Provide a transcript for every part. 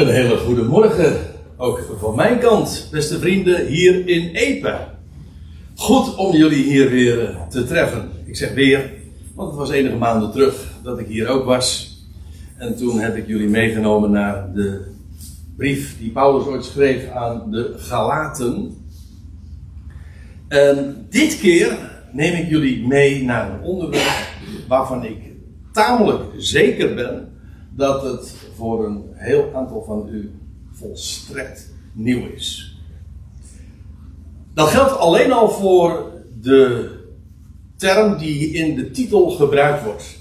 Een hele goede morgen, ook van mijn kant, beste vrienden hier in Epe. Goed om jullie hier weer eh, te treffen. Ik zeg weer, want het was enige maanden terug dat ik hier ook was. En toen heb ik jullie meegenomen naar de brief die Paulus ooit schreef aan de Galaten. En dit keer neem ik jullie mee naar een onderwerp waarvan ik tamelijk zeker ben dat het voor een heel aantal van u volstrekt nieuw is. Dat geldt alleen al voor de term die in de titel gebruikt wordt.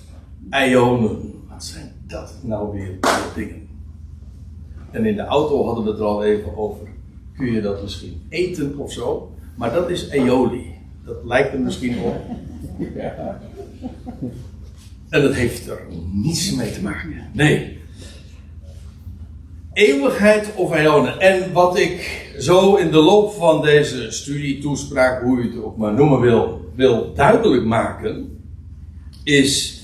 Ionen. Wat zijn dat nou weer dingen? En in de auto hadden we het er al even over. Kun je dat misschien eten of zo? Maar dat is aioli. Dat lijkt er misschien op. En dat heeft er niets mee te maken. Nee. Eeuwigheid of eonen. En wat ik zo in de loop van deze studie, toespraak, hoe je het ook maar noemen wil, wil duidelijk maken, is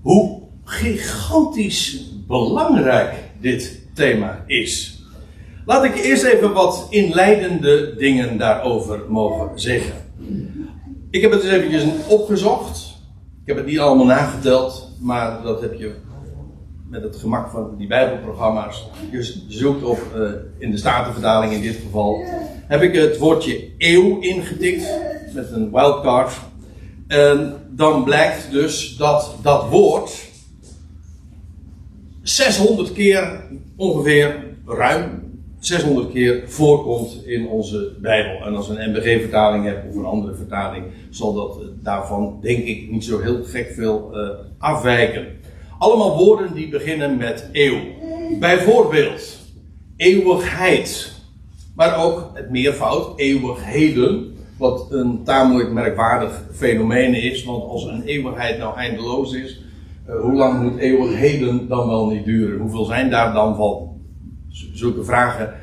hoe gigantisch belangrijk dit thema is. Laat ik eerst even wat inleidende dingen daarover mogen zeggen. Ik heb het eens eventjes opgezocht. Ik heb het niet allemaal nageteld, maar dat heb je met het gemak van die Bijbelprogramma's. Je zoekt op, uh, in de Statenvertaling in dit geval, heb ik het woordje eeuw ingetikt met een wildcard. En dan blijkt dus dat dat woord 600 keer ongeveer, ruim 600 keer voorkomt in onze Bijbel. En als we een MBG-vertaling hebben of een andere vertaling, zal dat eh, daarvan, denk ik, niet zo heel gek veel uh, afwijken. Allemaal woorden die beginnen met eeuw. Bijvoorbeeld eeuwigheid. Maar ook het meervoud, eeuwigheden. Wat een tamelijk merkwaardig fenomeen is. Want als een eeuwigheid nou eindeloos is, uh, hoe lang moet eeuwigheden dan wel niet duren? Hoeveel zijn daar dan van? zulke vragen,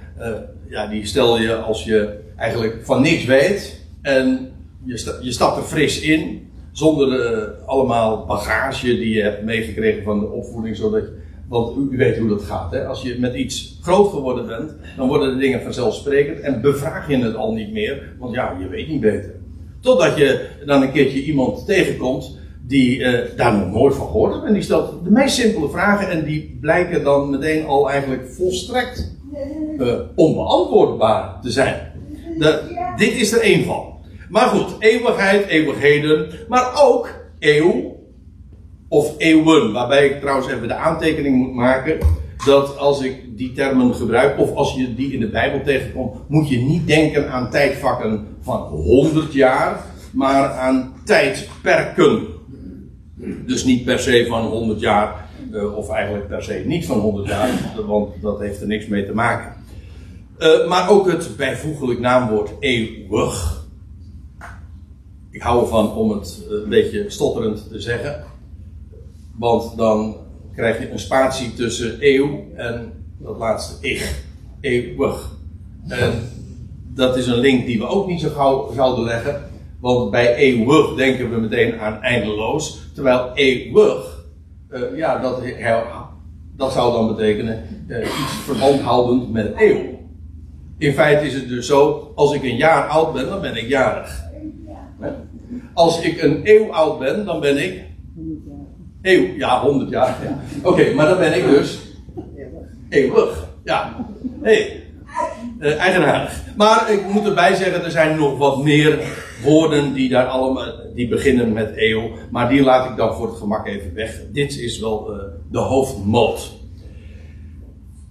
ja, die stel je als je eigenlijk van niks weet en je, je stapt er fris in, zonder uh, allemaal bagage die je hebt meegekregen van de opvoeding, zodat want u, weet hoe dat gaat. Hè? Als je met iets groot geworden bent, dan worden de dingen vanzelfsprekend en bevraag je het al niet meer, want ja, je weet niet beter. Totdat je dan een keertje iemand tegenkomt die uh, daar nog nooit van gehoord hebben. En die stelt de meest simpele vragen en die blijken dan meteen al eigenlijk volstrekt uh, onbeantwoordbaar te zijn. Dit is er één van. Maar goed, eeuwigheid, eeuwigheden, maar ook eeuw of eeuwen. Waarbij ik trouwens even de aantekening moet maken dat als ik die termen gebruik, of als je die in de Bijbel tegenkomt, moet je niet denken aan tijdvakken van 100 jaar, maar aan tijdperken. Dus niet per se van 100 jaar, uh, of eigenlijk per se niet van 100 jaar, want dat heeft er niks mee te maken. Uh, maar ook het bijvoeglijk naamwoord eeuwig. Ik hou ervan om het een beetje stotterend te zeggen, want dan krijg je een spatie tussen eeuw en dat laatste ik. Eeuwig. En dat is een link die we ook niet zo gauw zouden leggen. Want bij eeuwig denken we meteen aan eindeloos. Terwijl eeuwig, uh, ja, dat, dat zou dan betekenen uh, iets verband houdend met eeuw. In feite is het dus zo, als ik een jaar oud ben, dan ben ik jarig. Als ik een eeuw oud ben, dan ben ik. Eeuw, ja, 100 jaar. Ja. Oké, okay, maar dan ben ik dus. Eeuwig. Ja. Hey. Uh, eigenaardig. Maar ik moet erbij zeggen, er zijn nog wat meer woorden die daar allemaal, die beginnen met eeuw. Maar die laat ik dan voor het gemak even weg. Dit is wel uh, de hoofdmoot.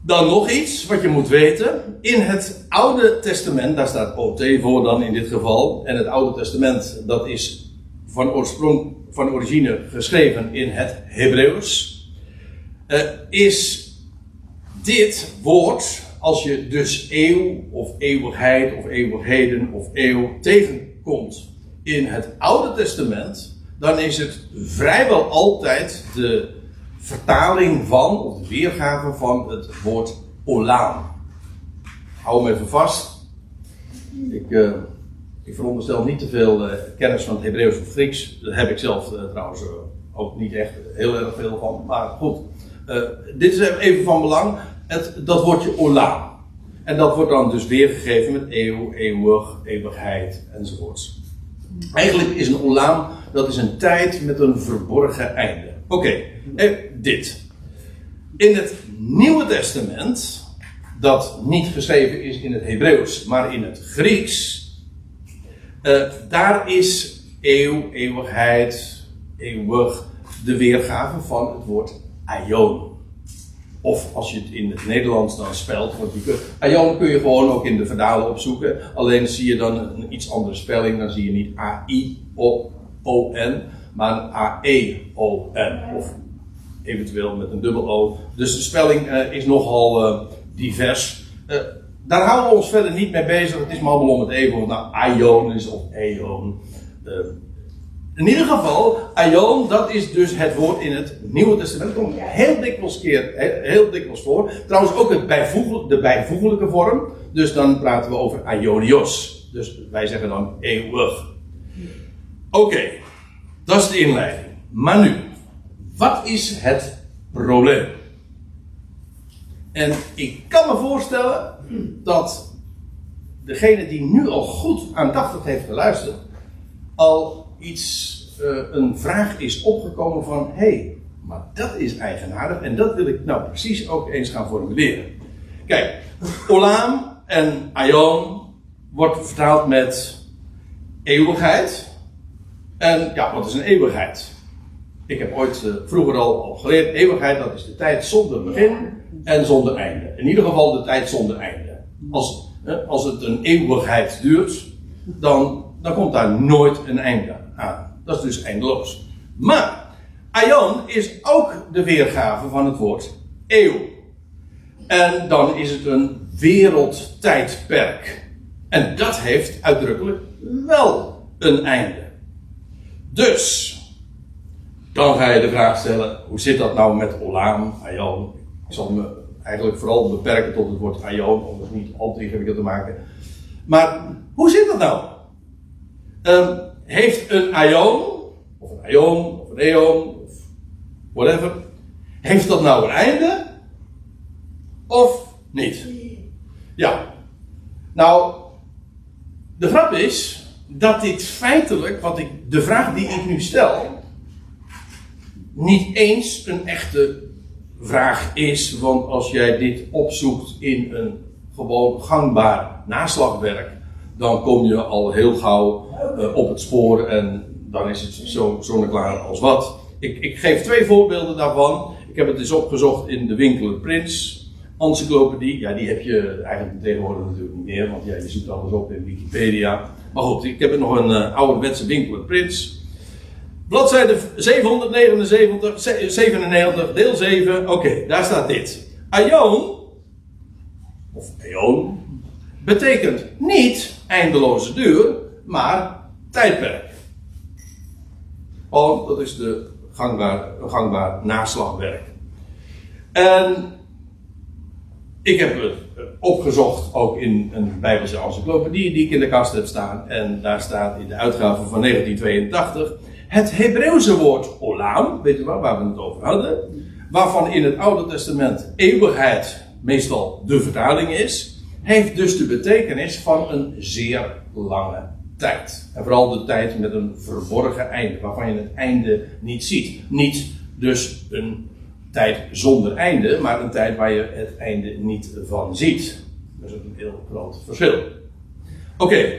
Dan nog iets wat je moet weten. In het Oude Testament, daar staat OT voor dan in dit geval. En het Oude Testament, dat is van oorsprong, van origine geschreven in het Hebreeuws. Uh, is dit woord, als je dus eeuw of eeuwigheid of eeuwigheden of eeuw tegenkomt in het Oude Testament, dan is het vrijwel altijd de vertaling van, of de weergave van het woord olam. Hou hem even vast. Ik, uh, ik veronderstel niet te veel uh, kennis van het Hebreeuws of Grieks. Daar heb ik zelf uh, trouwens ook niet echt heel erg veel van. Maar goed, dit is even van belang. Het, dat woordje olam. En dat wordt dan dus weergegeven met eeuw, eeuwig, eeuwigheid enzovoorts. Eigenlijk is een olam, dat is een tijd met een verborgen einde. Oké, eh, dit. In het Nieuwe Testament, dat niet geschreven is in het Hebreeuws, maar in het Grieks, eh, daar is eeuw, eeuwigheid, eeuwig de weergave van het woord aion. Of als je het in het Nederlands dan spelt, want kun, aion kun je gewoon ook in de verhalen opzoeken. Alleen zie je dan een, iets andere spelling, dan zie je niet A-I-O-N, maar A-E-O-N. Of eventueel met een dubbel O. Dus de spelling uh, is nogal uh, divers. Uh, daar houden we ons verder niet mee bezig. Het is maar allemaal om het even. Nou Aion is of Eon. In ieder geval, Aion, dat is dus het woord in het Nieuwe Testament. Dat komt heel dikwijls, keer, heel, dikwijls voor. Trouwens ook het de bijvoeglijke vorm. Dus dan praten we over Aionios. Dus wij zeggen dan eeuwig. Oké, dat is de inleiding. Maar nu, wat is het probleem? En ik kan me voorstellen dat degene die nu al goed aandachtig heeft geluisterd, al iets, uh, een vraag is opgekomen van: hé, hey, maar dat is eigenaardig en dat wil ik nou precies ook eens gaan formuleren. Kijk, Olam en Aion wordt vertaald met eeuwigheid. En ja, wat is een eeuwigheid? Ik heb ooit uh, vroeger al, geleerd, eeuwigheid dat is de tijd zonder begin en zonder einde. In ieder geval de tijd zonder einde. Als, als het een eeuwigheid duurt, dan, dan komt daar nooit een einde aan. Dat is dus eindeloos. Maar, Aion is ook de weergave van het woord eeuw. En dan is het een wereldtijdperk. En dat heeft uitdrukkelijk wel een einde. Dus, dan ga je de vraag stellen: hoe zit dat nou met Olam, Aion? Ik zal me eigenlijk vooral beperken tot het woord Aion, om het niet al te ingewikkeld te maken. Maar hoe zit dat nou? Um, heeft een Aion, of een Aion, of een Eon, of whatever, heeft dat nou een einde? Of niet? Ja. Nou, de grap is dat dit feitelijk, wat ik, de vraag die ik nu stel, niet eens een echte vraag is. Want als jij dit opzoekt in een gewoon gangbaar naslagwerk, dan kom je al heel gauw uh, op het spoor en dan is het zo zonneklaar als wat. Ik, ik, geef twee voorbeelden daarvan. Ik heb het eens opgezocht in de winkel Prins. Encyclopedie, ja, die heb je eigenlijk tegenwoordig natuurlijk niet meer, want ja, je zoekt alles op in Wikipedia. Maar goed, ik heb nog een uh, ouderwetse winkel Prins. Bladzijde 779, 97, deel 7. Oké, daar staat dit. Aion, of eon, betekent niet eindeloze duur, maar tijdperk. Oh, dat is de gangbaar, gangbaar naslagwerk. En ik heb het opgezocht ook in een Bijbelse encyclopedie die ik in de kast heb staan. En daar staat in de uitgave van 1982 het Hebreeuwse woord olam, weet u wel, waar we het over hadden, waarvan in het Oude Testament eeuwigheid meestal de vertaling is, heeft dus de betekenis van een zeer lange tijd. En vooral de tijd met een verborgen einde, waarvan je het einde niet ziet. Niet dus een tijd zonder einde, maar een tijd waar je het einde niet van ziet. Dat is een heel groot verschil. Oké,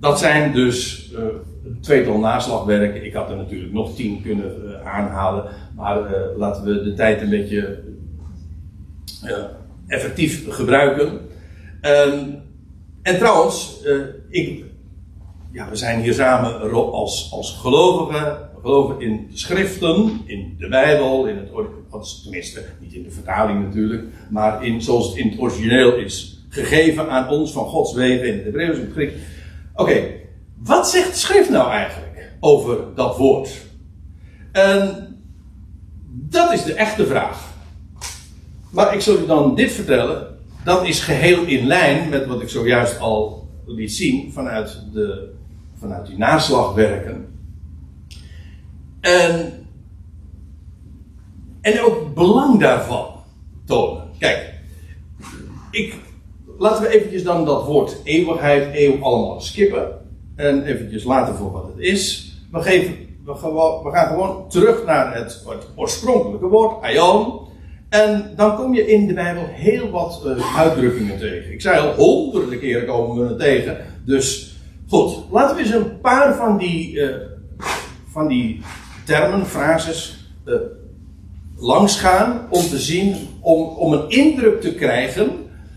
dat zijn dus uh, een tweetal naslagwerken. Ik had er natuurlijk nog tien kunnen uh, aanhalen. Maar uh, laten we de tijd een beetje effectief gebruiken. Um, en trouwens, ik, ja, we zijn hier samen als, als gelovigen. Geloven in de schriften, in de Bijbel, in het, tenminste niet in de vertaling natuurlijk, maar in, zoals het in het origineel is gegeven aan ons van Gods wegen in het Hebreeuws en. Oké, wat zegt de schrift nou eigenlijk over dat woord? En dat is de echte vraag. Maar ik zal u dan dit vertellen. Dat is geheel in lijn met wat ik zojuist al liet zien vanuit, de, vanuit die naslagwerken. En, en ook belang daarvan tonen. Kijk, ik, laten we eventjes dan dat woord eeuwigheid, eeuw allemaal skippen. En eventjes laten voor wat het is. We, geven, we, we gaan gewoon terug naar het, het oorspronkelijke woord, aion. En dan kom je in de Bijbel heel wat uh, uitdrukkingen tegen. Ik zei al, honderden keren komen we het tegen. Dus goed, laten we eens een paar van die, uh, van die termen, frases, uh, langs gaan om te zien, om, om een indruk te krijgen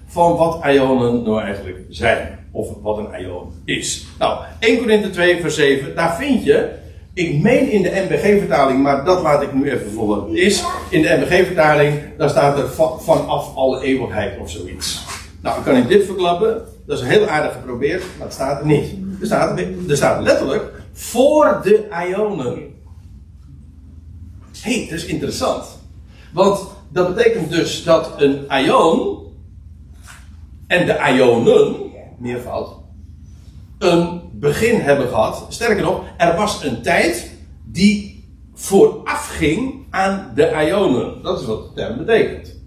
van wat ionen nou eigenlijk zijn. Of wat een ion is. Nou, 1 Korinthe 2 vers 7, daar vind je ik meen in de MBG-vertaling, maar dat laat ik nu even het is. In de MBG-vertaling, daar staat er vanaf alle eeuwigheid of zoiets. Nou, kan ik dit verklappen. Dat is heel aardig geprobeerd, maar het staat er niet. Er staat, er staat letterlijk voor de ionen. Hé, hey, dat is interessant. Want dat betekent dus dat een ion en de ionen, meervoud, een begin hebben gehad. Sterker nog, er was een tijd die voorafging aan de Ionen. Dat is wat de term betekent.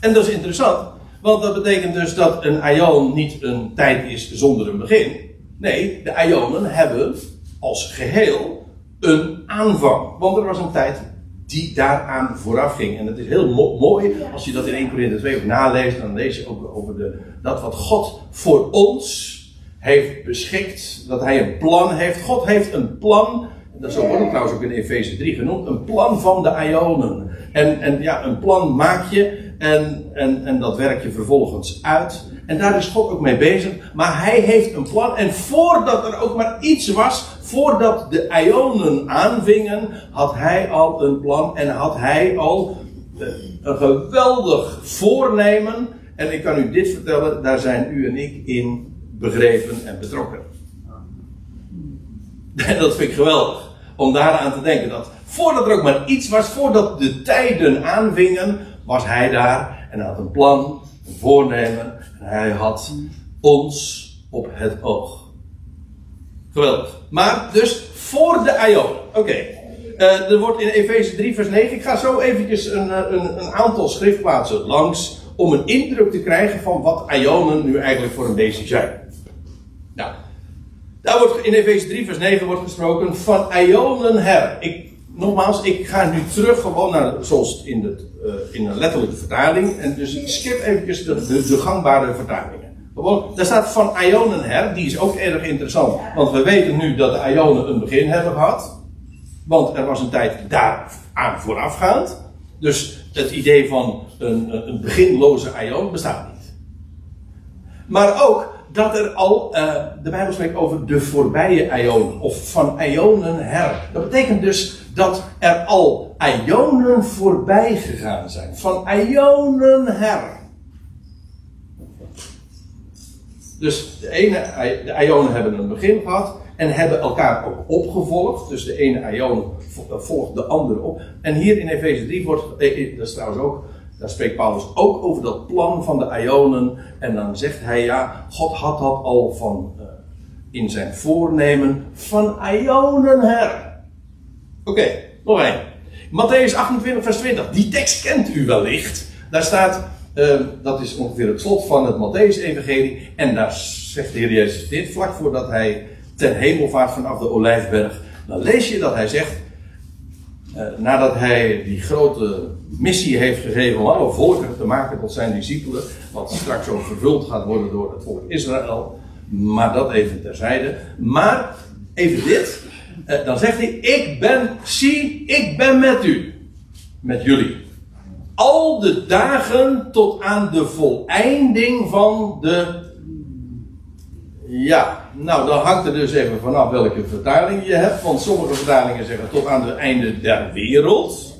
En dat is interessant, want dat betekent dus dat een Ion niet een tijd is zonder een begin. Nee, de Ionen hebben als geheel een aanvang. Want er was een tijd die daaraan vooraf ging. En het is heel mooi als je dat in 1 Corinthië 2 ook naleest. Dan lees je ook over de, dat wat God voor ons heeft beschikt, dat hij een plan heeft. God heeft een plan, dat zo wordt het trouwens ook in Efeze 3 genoemd, een plan van de Ionen. En, en ja, een plan maak je en, en, en dat werk je vervolgens uit. En daar is God ook mee bezig. Maar hij heeft een plan. En voordat er ook maar iets was, voordat de Ionen aanvingen, had hij al een plan en had hij al eh, een geweldig voornemen. En ik kan u dit vertellen, daar zijn u en ik in begrepen en betrokken. En dat vind ik geweldig. Om daaraan te denken dat voordat er ook maar iets was, voordat de tijden aanvingen, was hij daar en had een plan, een voornemen. En hij had ons op het oog. Geweldig. Maar dus voor de Ion. Oké. Uh, er wordt in Efeze 3 vers 9. Ik ga zo eventjes een, eh, een, een aantal schriftplaatsen langs. Om een indruk te krijgen van wat Ionen nu eigenlijk voor een beestje zijn. Daar wordt in Efeze 3 vers 9 wordt gesproken van Ionen her. Ik, nogmaals, ik ga nu terug gewoon naar zoals in de, uh, in een letterlijke vertaling. En dus ik skip eventjes de, de, de gangbare vertalingen. Gewoon, daar staat van Ionen her, die is ook erg interessant. Want we weten nu dat de Ionen een begin hebben gehad. Want er was een tijd daar aan voorafgaand. Dus het idee van een, een beginloze Ion bestaat niet. Maar ook dat er al, uh, de Bijbel spreekt over de voorbije Ionen, of van Ionen her. Dat betekent dus dat er al Ionen voorbij gegaan zijn. Van Ionen her. Dus de ene, de Ionen hebben een begin gehad en hebben elkaar ook opgevolgd. Dus de ene Ion volgt de andere op. En hier in Efeze 3 wordt, eh, eh, dat is trouwens ook daar spreekt Paulus ook over dat plan van de Ionen. En dan zegt hij ja, God had dat al van uh, in zijn voornemen van Ionen her. Oké, okay, nog één. Matthäus 28, vers 20. Die tekst kent u wellicht. Daar staat, uh, dat is ongeveer het slot van het Matthäus-evangelie. En daar zegt de Heer Jezus dit, vlak voordat hij ten hemel vaart vanaf de Olijfberg. Dan lees je dat hij zegt, nadat hij die grote missie heeft gegeven om alle volken te maken tot zijn discipelen, wat straks ook vervuld gaat worden door het volk Israël. Maar dat even terzijde. Maar even dit. Uh, dan zegt hij: Ik ben, zie, ik ben met u. Met jullie. Al de dagen tot aan de voleinding van de ja, nou dan hangt er dus even vanaf welke vertaling je hebt. Want sommige vertalingen zeggen tot aan het einde der wereld.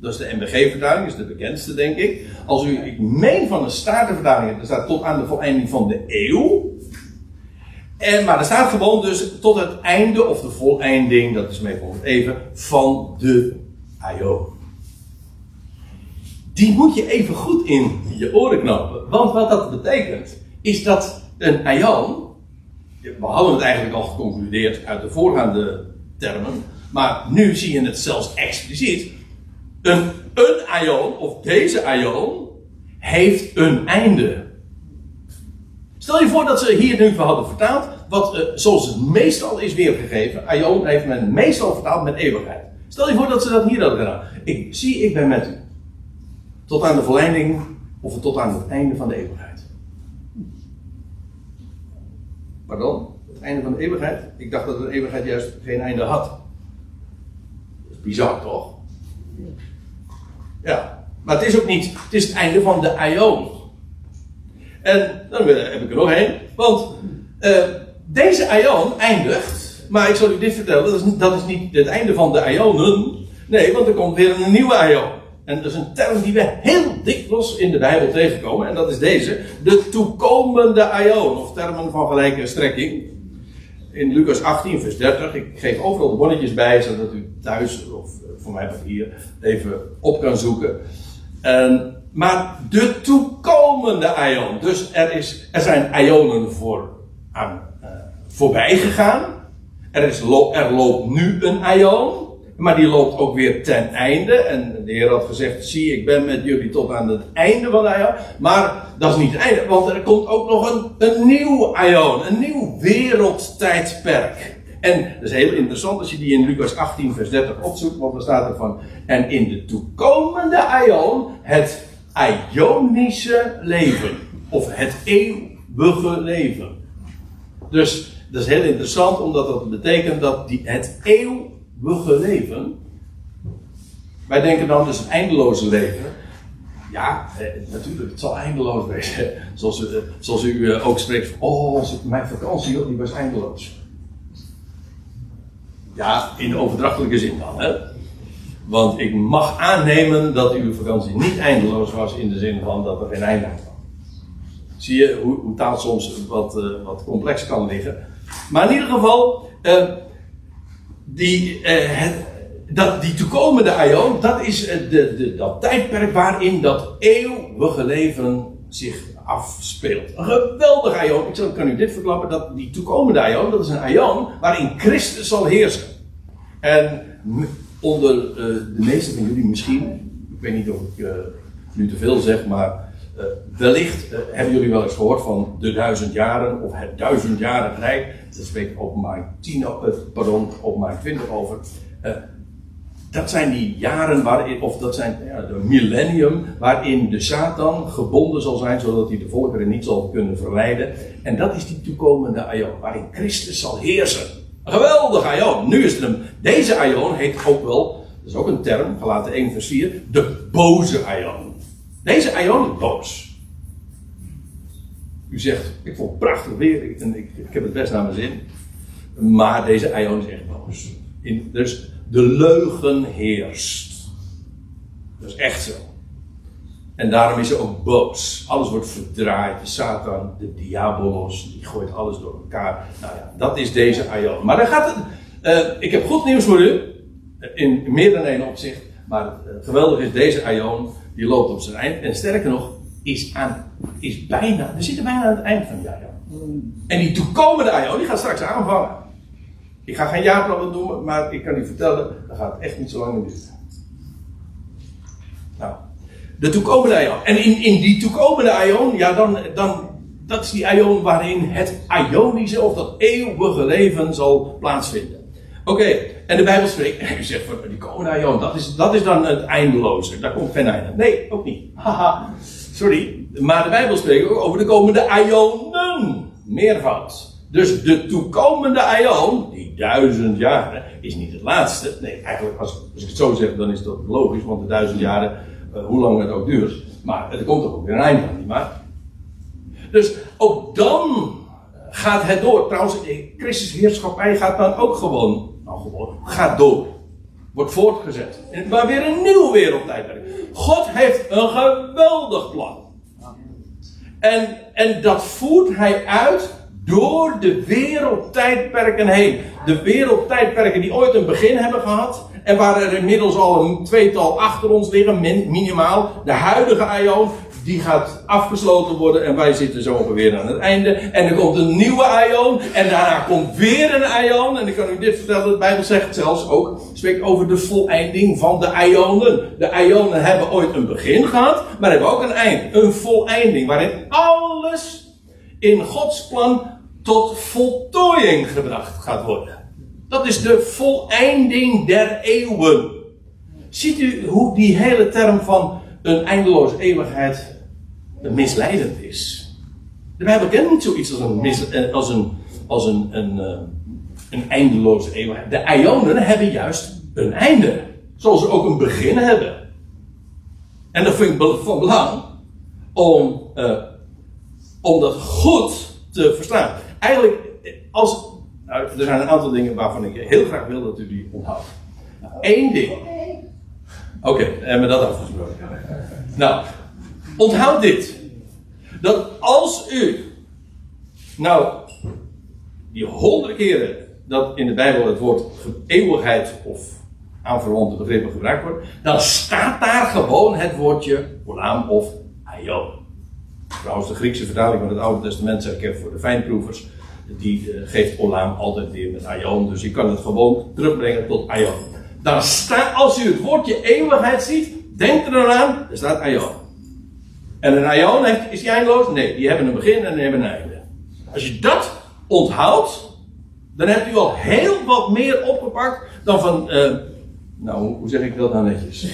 Dat is de MBG-vertaling, is de bekendste denk ik. Als u, ik meen van de Statenvertaling, er staat tot aan de voleinding van de eeuw. En, maar er staat gewoon dus tot het einde of de voleinding, dat is meestal even, van de Ajo. Die moet je even goed in je oren knopen. Want wat dat betekent, is dat een aion we hadden het eigenlijk al geconcludeerd uit de voorgaande termen, maar nu zie je het zelfs expliciet. Een, een ion, of deze ion, heeft een einde. Stel je voor dat ze hier nu hadden vertaald, wat, uh, zoals het meestal is weergegeven. Aion heeft men meestal vertaald met eeuwigheid. Stel je voor dat ze dat hier hadden gedaan. Ik zie, ik ben met u. Tot aan de verleiding, of tot aan het einde van de eeuwigheid. Pardon? Het einde van de eeuwigheid? Ik dacht dat de eeuwigheid juist geen einde had. Is bizar toch? Ja, maar het is ook niet. Het is het einde van de Aion. En dan heb ik er nog één. Want uh, deze Aion eindigt. Maar ik zal u dit vertellen. Dat is, dat is niet het einde van de Aionen. Nee, want er komt weer een nieuwe Aion. En dat is een term die we heel dikwijls in de Bijbel tegenkomen. En dat is deze. De toekomende Aion. Of termen van gelijke strekking. In Lucas 18, vers 30. Ik geef overal de bonnetjes bij. Zodat u thuis, of voor mij hier, even op kan zoeken. En maar de toekomende aion. Dus er, is, er zijn aionen voor, aan, uh, voorbij gegaan. Er, is, er loopt nu een aion. Maar die loopt ook weer ten einde. En de Heer had gezegd: Zie, ik ben met jullie tot aan het einde van de aion. Maar dat is niet het einde, want er komt ook nog een, een nieuw aion. Een nieuw wereldtijdperk. En dat is heel interessant als je die in Lucas 18, vers 30 opzoekt, want er staat er van. En in de toekomende aion het Ionische leven. Of het eeuwige leven. Dus dat is heel interessant, omdat dat betekent dat die, het eeuwige leven. Wij denken dan dus het eindeloze leven. Ja, eh, natuurlijk, het zal eindeloos wezen. Zoals, eh, zoals u eh, ook spreekt van, oh, mijn vakantie die was eindeloos. Ja, in de overdrachtelijke zin dan. Hè? Want ik mag aannemen dat uw vakantie niet eindeloos was in de zin van dat er geen einde aan kwam. Zie je hoe, taal soms wat, wat complex kan liggen. Maar in ieder geval, die, uh, het, dat, die toekomende aion, dat is de, de, dat tijdperk waarin dat eeuwige leven zich afspeelt. Een geweldig aion. Ik kan u dit verklappen, dat die toekomende aion, dat is een aion waarin Christus zal heersen. En onder uh, de meeste van jullie misschien, ik weet niet of ik uh, nu te veel zeg, maar wellicht hebben jullie wel eens gehoord van de duizend jaren of het duizendjarig rijk. Daar spreekt openbaring 10, pardon, openbaring 20 over. dat zijn die jaren waarin, of dat zijn ja, de millennium, waarin de Satan gebonden zal zijn, zodat hij de volkeren niet zal kunnen verleiden. En dat is die toekomende aion, waarin Christus zal heersen. Geweldig Aion. Nu is het hem. Deze Aion heet ook wel, dat is ook een term, gelaten 1 vers 4, de boze Aion. Deze Aion is boos. U zegt, ik vond het prachtig weer en ik, ik, heb het best naar mijn zin. Maar deze Aion is echt boos. In, dus de leugen heerst. Dat is echt zo. En daarom is hij ook boos. Alles wordt verdraaid. De Satan, de diabolos, die gooit alles door elkaar. Nou ja, dat is deze Aion. Maar dan gaat het. Uh, ik heb goed nieuws voor u. In meer dan één opzicht. Maar het geweldige is, deze Aion, die loopt op zijn eind. En sterker nog, is, aan, is bijna, we zitten bijna aan het eind van die Aion. En die toekomende Aion, die gaat straks aanvangen. Ik ga geen jaarplannen doen, maar ik kan u vertellen, dat gaat echt niet zo lang duren. Nou, de toekomende aion. En in, in die toekomende aion, ja, dan, dan, dat is die aion waarin het ionische of dat eeuwige leven zal plaatsvinden. Oké, en de Bijbel spreekt, en je zegt van die komende aion, dat is, dat is dan het eindeloze. Daar komt geen einde. Nee, ook niet. Haha, sorry. Maar de Bijbel spreekt ook over de komende aionen. Meervoud. Dus de toekomende aion, die duizend jaren, is niet het laatste. Nee, eigenlijk, als, als ik het zo zeg, dan is dat logisch, want de duizend jaren uh, hoe lang het ook duurt. Maar er komt toch ook weer een einde aan, nietwaar? Dus ook dan gaat het door. Trouwens, Christus heerschappij gaat dan ook gewoon, nou gewoon, gaat door. Wordt voortgezet. Maar weer een nieuw wereldtijdperk. God heeft een geweldig plan. En, en dat voert hij uit door de wereldtijdperken heen. De wereldtijdperken die ooit een begin hebben gehad. En waar er inmiddels al een tweetal achter ons liggen, minimaal. De huidige Aion, die gaat afgesloten worden en wij zitten zo ongeveer aan het einde. En er komt een nieuwe Aion en daarna komt weer een Aion. En ik kan u dit vertellen, de Bijbel zegt zelfs ook, spreekt over de voleinding van de Aionen. De Aionen hebben ooit een begin gehad, maar hebben ook een eind, een voleinding, waarin alles in Gods plan tot voltooiing gebracht gaat worden. Dat is de voleinding der eeuwen. Ziet u hoe die hele term van een eindeloze eeuwigheid misleidend is? De Bijbel kent niet zoiets als een, mis, eh, als een, als een, een, eh, een eindeloze eeuwigheid. De ionen hebben juist een einde. Zoals ze ook een begin hebben. En dat vind ik van belang om, uh, om dat goed te verstaan. Eigenlijk, als, nou, er zijn een aantal dingen waarvan ik heel graag wil dat u die onthoudt. Eén ding. Oké, okay, hebben we dat afgesproken. Nou, onthoud dit. Dat als u, nou, die honderden keren dat in de Bijbel het woord eeuwigheid of aanverwante begrippen gebruikt wordt, dan staat daar gewoon het woordje olam of aion. Trouwens, de Griekse vertaling van het Oude Testament, zeg ik voor de fijnproevers, die uh, geeft olam altijd weer met aion. Dus je kan het gewoon terugbrengen tot aion. Dan staat, als u het woordje eeuwigheid ziet, denk er aan, er staat aion. En een aion is die eindeloos? Nee, die hebben een begin en die hebben een einde. Als je dat onthoudt, dan hebt u al heel wat meer opgepakt dan van, uh, nou hoe zeg ik dat nou netjes?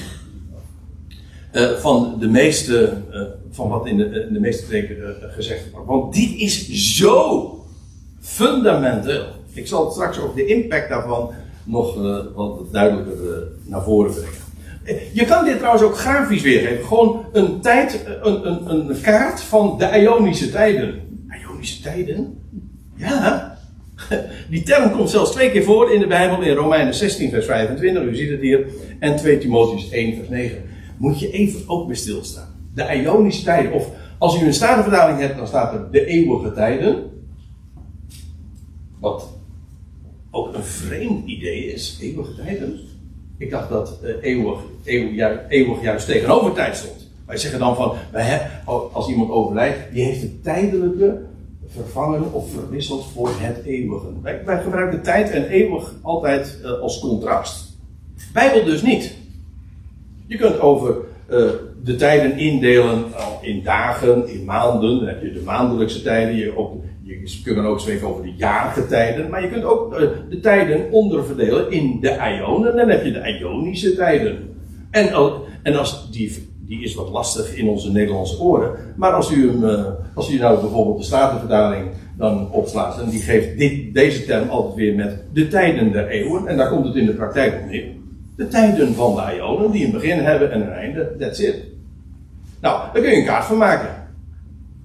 Uh, van de meeste, uh, van wat in de, de meeste preken gezegd wordt. Want dit is zo fundamenteel. Ik zal straks ook de impact daarvan nog wat duidelijker naar voren brengen. Je kan dit trouwens ook grafisch weergeven. Gewoon een tijd, een, een, een kaart van de Ionische tijden. Ionische tijden? Ja. Die term komt zelfs twee keer voor in de Bijbel, in Romeinen 16, vers 25, u ziet het hier, en 2 Timotheus 1, vers 9. Moet je even ook bij stilstaan. De Ionische tijden, of als u een statenvertaling hebt, dan staat er de eeuwige tijden. Wat ook een vreemd idee is, eeuwige tijden. Ik dacht dat uh, eeuwig, eeuwig, eeuwig juist tegenover tijd stond. Wij zeggen dan van, wij, als iemand overlijdt, die heeft een tijdelijke vervangen of verwisseld voor het eeuwige. Wij, wij gebruiken tijd en eeuwig altijd uh, als contrast. Bijbel dus niet. Je kunt over uh, de tijden indelen in dagen, in maanden. Dan heb je de maandelijkse tijden. Je, ook, je kunt dan ook spreken over de jarige tijden. Maar je kunt ook uh, de tijden onderverdelen in de ionen. Dan heb je de ionische tijden. En, en als die die is wat lastig in onze Nederlandse oren. Maar als u, hem, uh, als u nou bijvoorbeeld de Statenvertaling dan opslaat, en die geeft dit, deze term altijd weer met de tijden der eeuwen, en daar komt het in de praktijk op neer. De tijden van de Ionen, die een begin hebben en een einde, that's it. Nou, daar kun je een kaart van maken.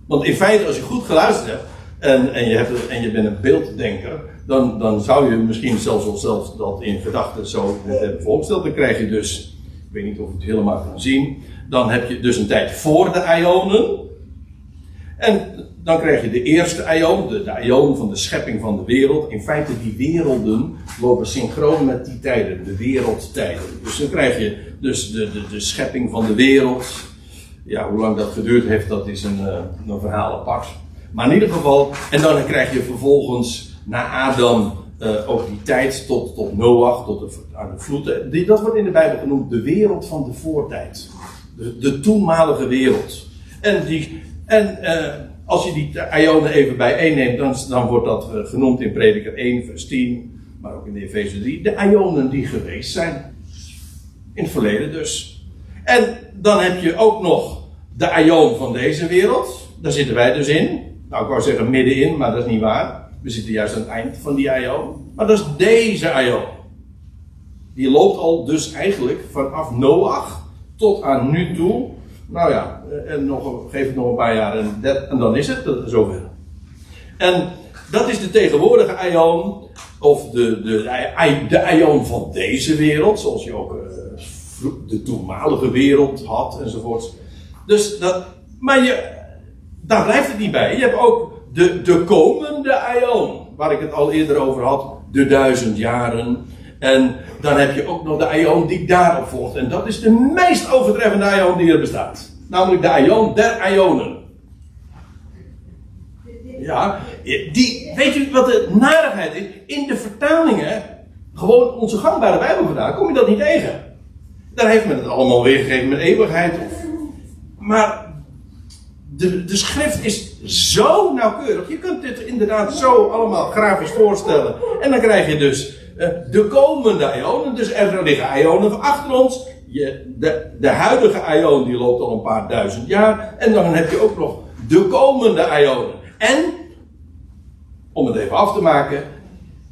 Want in feite, als je goed geluisterd hebt, en, en, je, hebt, en je bent een beelddenker, dan, dan zou je misschien zelfs zelfs dat in gedachten zo hebben voorgesteld. Dan krijg je dus, ik weet niet of je het helemaal kan zien, dan heb je dus een tijd voor de Ionen. En dan krijg je de eerste Ion, de, de Ion van de schepping van de wereld. In feite, die werelden lopen synchroon met die tijden, de wereldtijden. Dus dan krijg je dus de, de, de schepping van de wereld. Ja, hoe lang dat geduurd heeft, dat is een, uh, een verhaal apart. Maar in ieder geval, en dan krijg je vervolgens na Adam uh, ook die tijd tot, tot Noach, tot de, aan de vloed. Die, dat wordt in de Bijbel genoemd de wereld van de voortijd. De, de toenmalige wereld. En, die, en uh, als je die Ionen even bijeenneemt, dan, dan wordt dat genoemd in Prediker 1, vers 10, maar ook in de Efeze 3. De Ionen die geweest zijn. In het verleden dus. En dan heb je ook nog de Ion van deze wereld. Daar zitten wij dus in. Nou, ik wou zeggen middenin, maar dat is niet waar. We zitten juist aan het eind van die Ion. Maar dat is deze Ion. Die loopt al dus eigenlijk vanaf Noach tot aan nu toe. Nou ja, en nog, geef het nog een paar jaar en, dan is het zover. En dat is de tegenwoordige Ion, of de, de, de van deze wereld, zoals je ook uh, de toenmalige wereld had enzovoort. Dus dat, maar je, daar blijft het niet bij. Je hebt ook de, de komende Ion, waar ik het al eerder over had, de duizend jaren. En dan heb je ook nog de Ion die daarop volgt. En dat is de meest overtreffende Ion die er bestaat. Namelijk de Ion der Ionen. Ja, die, weet u wat de narigheid is? In de vertalingen, gewoon onze gangbare Bijbel gedaan, kom je dat niet tegen. Daar heeft men het allemaal weergegeven met eeuwigheid. Maar de, de schrift is zo nauwkeurig. Je kunt dit inderdaad zo allemaal grafisch voorstellen. En dan krijg je dus uh, de komende ionen. Dus er liggen ionen achter ons. Je, de, de huidige ion die loopt al een paar duizend jaar. En dan heb je ook nog de komende ionen. En, om het even af te maken,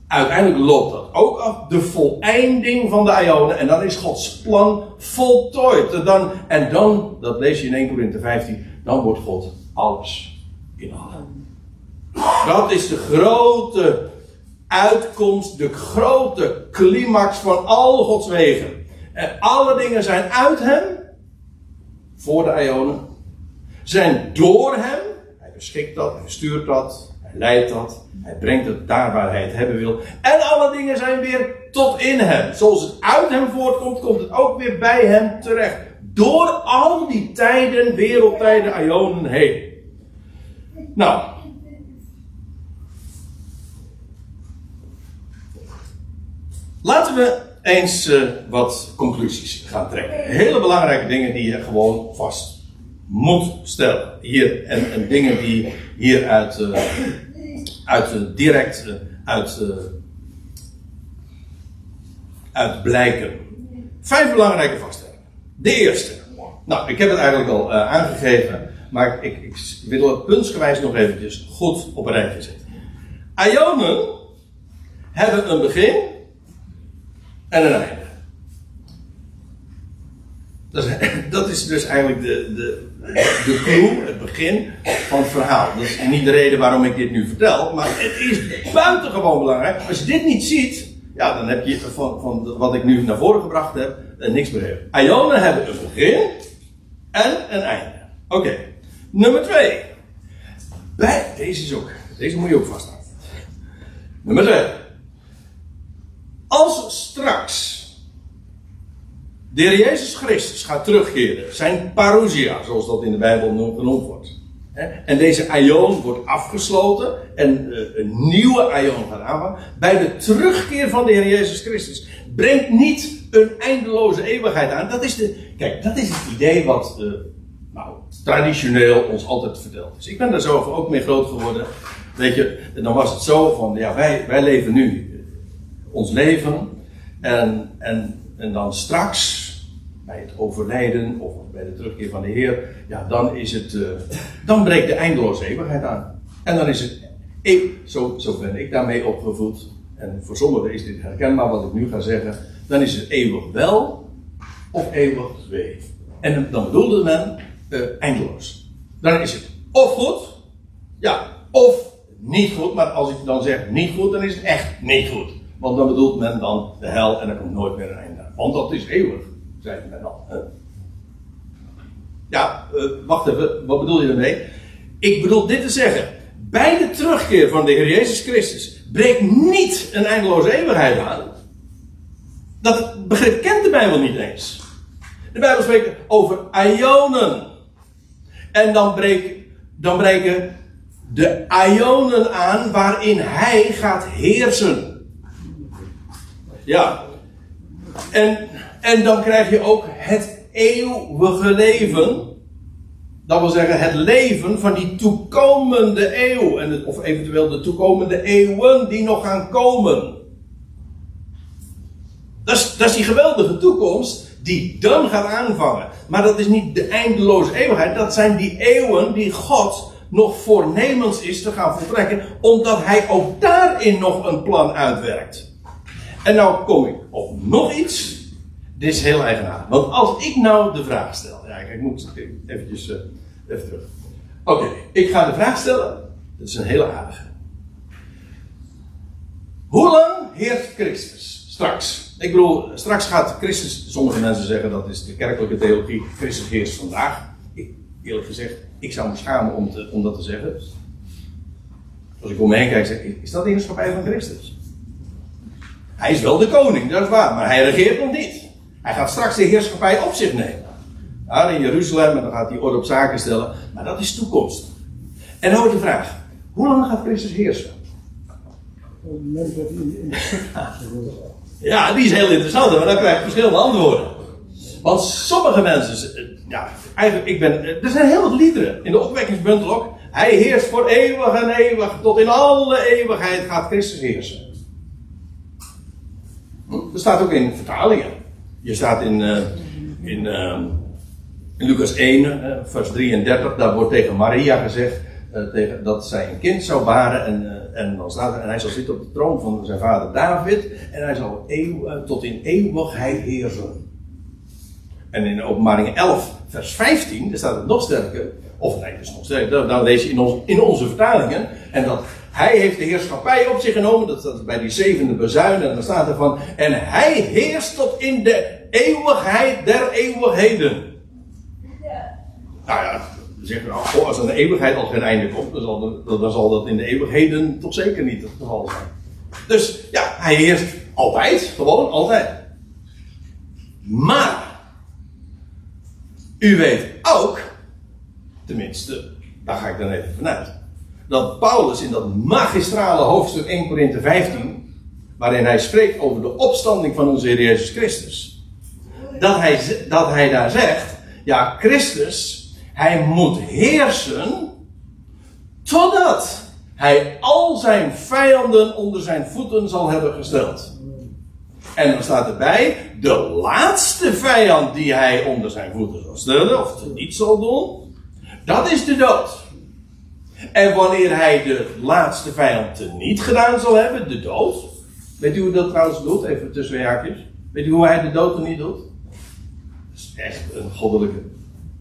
uiteindelijk loopt dat ook af. De voleinding van de ionen. En dan is Gods plan voltooid. En dan, en dan dat lees je in 1 Corinthië 15, dan wordt God alles in allen. Dat is de grote uitkomst, de grote climax van al Gods wegen. En alle dingen zijn uit hem, voor de ionen, zijn door hem, hij beschikt dat, hij stuurt dat, hij leidt dat, hij brengt het daar waar hij het hebben wil. En alle dingen zijn weer tot in hem. Zoals het uit hem voortkomt, komt het ook weer bij hem terecht. Door al die tijden, wereldtijden, ionen heen. Nou. Laten we eens uh, wat conclusies gaan trekken. Hele belangrijke dingen die je gewoon vast moet stellen. Hier, en, en dingen die hieruit uh, uit, uh, direct uit, uit blijken. Vijf belangrijke vaststellingen. De eerste. Nou, ik heb het eigenlijk al aangegeven. Maar ik, ik, wil het puntsgewijs nog eventjes goed op een rijtje zetten. Ionen hebben een begin en een einde. Dat is, dat is dus eigenlijk de, de, de clue, het begin van het verhaal. Dat is niet de reden waarom ik dit nu vertel, maar het is buitengewoon belangrijk. Als je dit niet ziet, ja, dan heb je van, van wat ik nu naar voren gebracht heb, eh, niks begrepen. Ionen hebben een begin en een einde. Oké, nummer twee. Bij, deze is ook, deze moet je ook vasthouden. Nummer twee. Als straks de Heer Jezus Christus gaat terugkeren, zijn parousia, zoals dat in de Bijbel genoemd wordt. En deze aion wordt afgesloten en eh, een nieuwe aion gaat aanvangen. Bij de terugkeer van de Heer Jezus Christus brengt niet een eindeloze eeuwigheid aan. Dat is, de, kijk, dat is het idee wat uh, nou, traditioneel ons altijd verteld is. Ik ben daar zelf ook mee groot geworden. Weet je, dan was het zo van, ja, wij, wij leven nu ons leven. En, en, en dan straks, bij het overlijden of bij de terugkeer van de Heer, ja, dan is het, uh, dan breekt de eindeloze eeuwigheid aan. En dan is het, ik, zo, zo ben ik daarmee opgevoed. En voor sommigen is dit herkenbaar wat ik nu ga zeggen. Dan is het eeuwig wel of eeuwig wee. En dan bedoelde men uh, eindeloos. Dan is het of goed, ja, of niet goed. Maar als ik dan zeg niet goed, dan is het echt niet goed. Want dan bedoelt men dan de hel en er komt nooit meer een einde. Want dat is eeuwig, zei men dan. Ja, uh, wacht even, wat bedoel je daarmee? Ik bedoel dit te zeggen. Bij de terugkeer van de Heer Jezus Christus breekt niet een eindeloze eeuwigheid aan. Dat begrip kent de Bijbel niet eens. De Bijbel spreekt over ionen. En dan, dan breken de ionen aan waarin hij gaat heersen. Ja. En, en dan krijg je ook het eeuwige leven. Dat wil zeggen het leven van die toekomende eeuw. En of eventueel de toekomende eeuwen die nog gaan komen. Dat is, dat is die geweldige toekomst die dan gaat aanvangen. Maar dat is niet de eindeloze eeuwigheid. Dat zijn die eeuwen die God nog voornemens is te gaan voltrekken. Omdat hij ook daarin nog een plan uitwerkt. En nou kom ik op nog iets. Dit is heel eigenaardig. Want als ik nou de vraag stel. Ja, ik moet uh, even terug. Oké, ik ga de vraag stellen. Dat is een hele aardige. Hoe lang heerst Christus? Straks. Ik bedoel, straks gaat Christus, sommige mensen zeggen dat is de kerkelijke theologie, Christus heerst vandaag. Ik, eerlijk gezegd, ik zou me schamen om, te, om dat te zeggen. Als ik om me heen kijk, zeg ik, is dat de heerschappij van Christus? Hij is wel de koning, dat is waar, maar hij regeert nog niet. Hij gaat straks de heerschappij op zich nemen. Ja, in Jeruzalem, en dan gaat hij orde op zaken stellen. Maar dat is toekomst. En dan wordt de vraag: hoe lang gaat Christus heersen? Ja, die is heel interessant, maar dan krijg je verschillende antwoorden. Want sommige mensen, eh, ja, eigenlijk, ik ben, eh, er zijn heel wat liederen in de opwekkingsbundel ook. Hij heerst voor eeuwig en eeuwig, tot in alle eeuwigheid gaat Christus heersen. Hm? Dat staat ook in vertalingen. Je staat in, uh, in, uh, Lucas 1, vers 33, daar wordt tegen Maria gezegd tegen, dat zij een kind zou baren. En, en, dan staat er, en hij zal zitten op de troon van zijn vader David. En hij zal eeuw, tot in eeuwigheid heersen. En in openbaring 11, vers 15, daar staat het nog sterker. Of nee, dat is nog sterker. Dan lees je in, ons, in onze vertalingen. En dat hij heeft de heerschappij op zich genomen. Dat staat bij die zevende bezuin. En dan staat er van. En hij heerst tot in de eeuwigheid der eeuwigheden. Ja. Nou ja, dan zeggen nou, als aan de eeuwigheid al geen einde komt. Dan zal, dan zal dat in de eeuwigheden toch zeker niet het geval zijn. Dus ja, hij heerst altijd. Gewoon altijd. Maar. U weet ook, tenminste, daar ga ik dan even vanuit, dat Paulus in dat magistrale hoofdstuk 1 Korinthe 15, waarin hij spreekt over de opstanding van onze Heer Jezus Christus, dat hij, dat hij daar zegt, ja, Christus, hij moet heersen totdat hij al zijn vijanden onder zijn voeten zal hebben gesteld. En dan staat erbij, de laatste vijand die hij onder zijn voeten zal stellen, of niet zal doen, dat is de dood. En wanneer hij de laatste vijand niet gedaan zal hebben, de dood. Weet u hoe dat trouwens doet? Even tussen haakjes. Weet u hoe hij de dood niet doet? Dat is echt een goddelijke.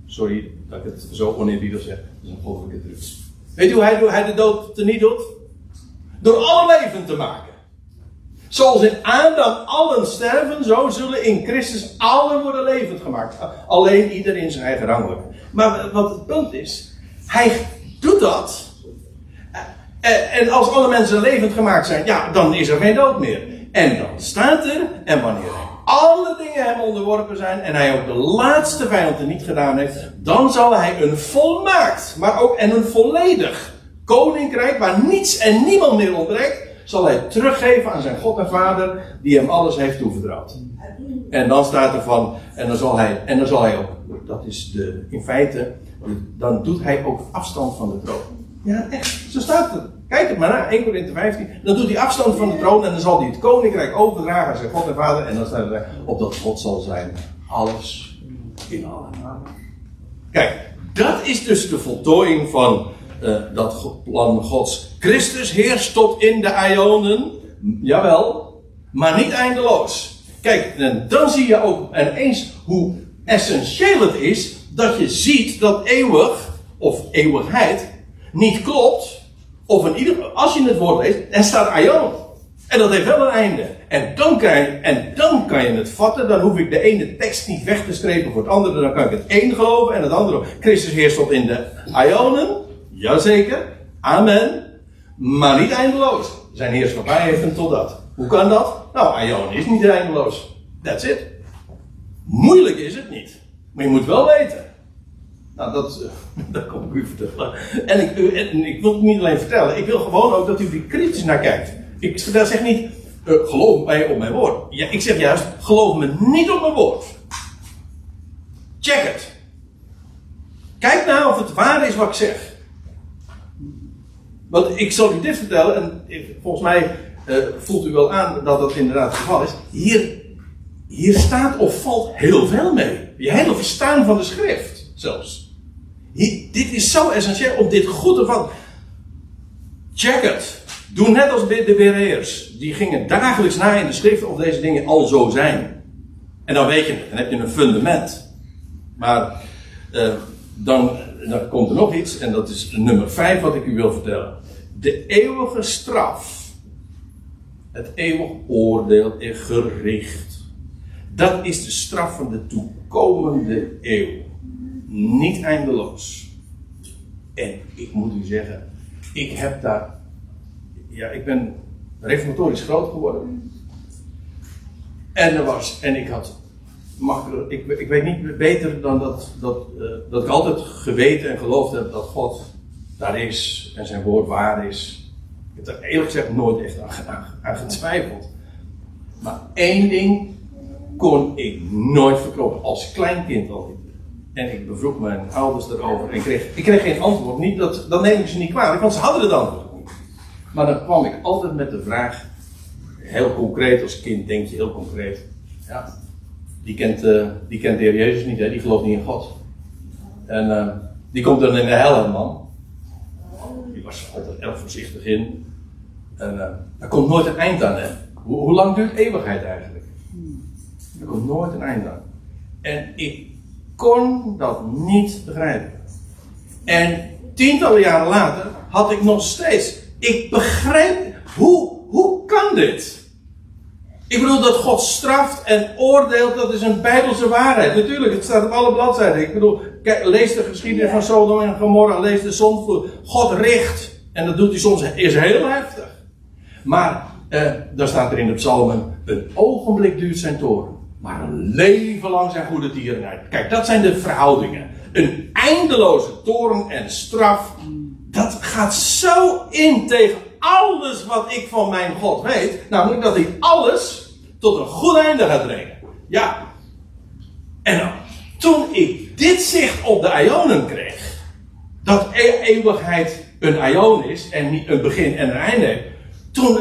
Sorry dat ik het zo oneerbiedig zeg. Dat is een goddelijke truc. Weet u hoe hij, hij de dood niet doet? Door alle leven te maken. Zoals in Adam allen sterven, zo zullen in Christus allen worden levend gemaakt. Alleen ieder in zijn eigen rangorde. Maar wat het punt is, hij doet dat. En als alle mensen levend gemaakt zijn, ja, dan is er geen dood meer. En dan staat er, en wanneer alle dingen hem onderworpen zijn en hij ook de laatste vijanden niet gedaan heeft, dan zal hij een volmaakt, maar ook en een volledig koninkrijk waar niets en niemand meer ontbreekt, zal hij teruggeven aan zijn God en Vader, die hem alles heeft toevertrouwd. En dan staat er van, en dan zal hij, en dan zal hij ook, dat is de, in feite, dan doet hij ook afstand van de troon. Ja, echt, zo staat het. Kijk het maar na, 1 Corinthië 15. Dan doet hij afstand van de troon en dan zal hij het koninkrijk overdragen aan zijn God en Vader. En dan staat er, opdat God zal zijn alles in allen. Kijk, dat is dus de voltooiing van uh, dat plan Gods. Christus heerst tot in de Ionen, jawel, maar niet eindeloos. Kijk, en dan zie je ook ineens hoe essentieel het is dat je ziet dat eeuwig of eeuwigheid niet klopt. Of in ieder geval, als je het woord leest, er staat Aion. En dat heeft wel een einde. En dan, kan je, en dan kan je het vatten. Dan hoef ik de ene tekst niet weg te strepen voor het andere. Dan kan ik het één geloven en het andere. Christus heerst tot in de Ionen. Jazeker. Amen. Maar niet eindeloos. Zijn heerschappij heeft hem tot dat. Hoe kan dat? Nou, Aion is niet eindeloos. That's it. Moeilijk is het niet. Maar je moet wel weten. Nou, dat, dat kom ik u vertellen. En ik, en ik wil het niet alleen vertellen. Ik wil gewoon ook dat u er kritisch naar kijkt. Ik zeg niet, uh, geloof mij op mijn woord. Ja, ik zeg juist, geloof me niet op mijn woord. Check het. Kijk nou of het waar is wat ik zeg. Want ik zal u dit vertellen, en volgens mij voelt u wel aan dat dat inderdaad het geval is. Hier, hier staat of valt heel veel mee. Je hele verstaan van de schrift zelfs. Dit is zo essentieel om dit goed te vatten. Check het. Doe net als de Bereërs. Die gingen dagelijks na in de schrift of deze dingen al zo zijn. En dan weet je. Dan heb je een fundament. Maar uh, dan, dan komt er nog iets. En dat is nummer 5 wat ik u wil vertellen de eeuwige straf, het eeuwig oordeel en gericht. Dat is de straf van de toekomende eeuw. Niet eindeloos. En ik moet u zeggen, ik heb daar. Ja, ik ben reformatorisch groot geworden. En er was, en ik had makkelijk, ik, ik weet niet beter dan dat, dat, uh, dat ik altijd geweten en geloofd heb dat God daar is en zijn woord waar is. Ik heb er eerlijk gezegd nooit echt aan, getwijfeld. Maar één ding kon ik nooit verkroppen. Als kleinkind al. En ik bevroeg mijn ouders erover en kreeg, ik kreeg geen antwoord. Niet dat, dat neem ik ze niet kwalijk, want ze hadden het antwoord niet. Maar dan kwam ik altijd met de vraag, heel concreet als kind denk je heel concreet. Ja, die kent, uh, die kent de Heer Jezus niet, hè? die gelooft niet in God. En uh, die komt dan in de hel, man. Die was altijd erg voorzichtig in. En uh, er komt nooit een eind aan, hè? Hoe, hoe lang duurt eeuwigheid eigenlijk? Er komt nooit een eind aan. En ik kon dat niet begrijpen. En tientallen jaren later had ik nog steeds. Ik begrijp. Hoe, hoe kan dit? Ik bedoel dat God straft en oordeelt, dat is een bijbelse waarheid. Natuurlijk, het staat op alle bladzijden. Ik bedoel, kijk, lees de geschiedenis van Sodom en Gomorra, lees de zondvloed. God richt. En dat doet hij soms, is heel heftig. Maar, eh, daar staat er in de psalmen, een ogenblik duurt zijn toren. Maar een leven lang zijn goede dieren uit. Kijk, dat zijn de verhoudingen. Een eindeloze toren en straf. Dat gaat zo in tegen alles wat ik van mijn God weet. Namelijk dat hij alles tot een goed einde gaat brengen. Ja. En toen ik dit zicht op de Ionen kreeg. Dat e eeuwigheid een Ion is en niet een begin en een einde. Toen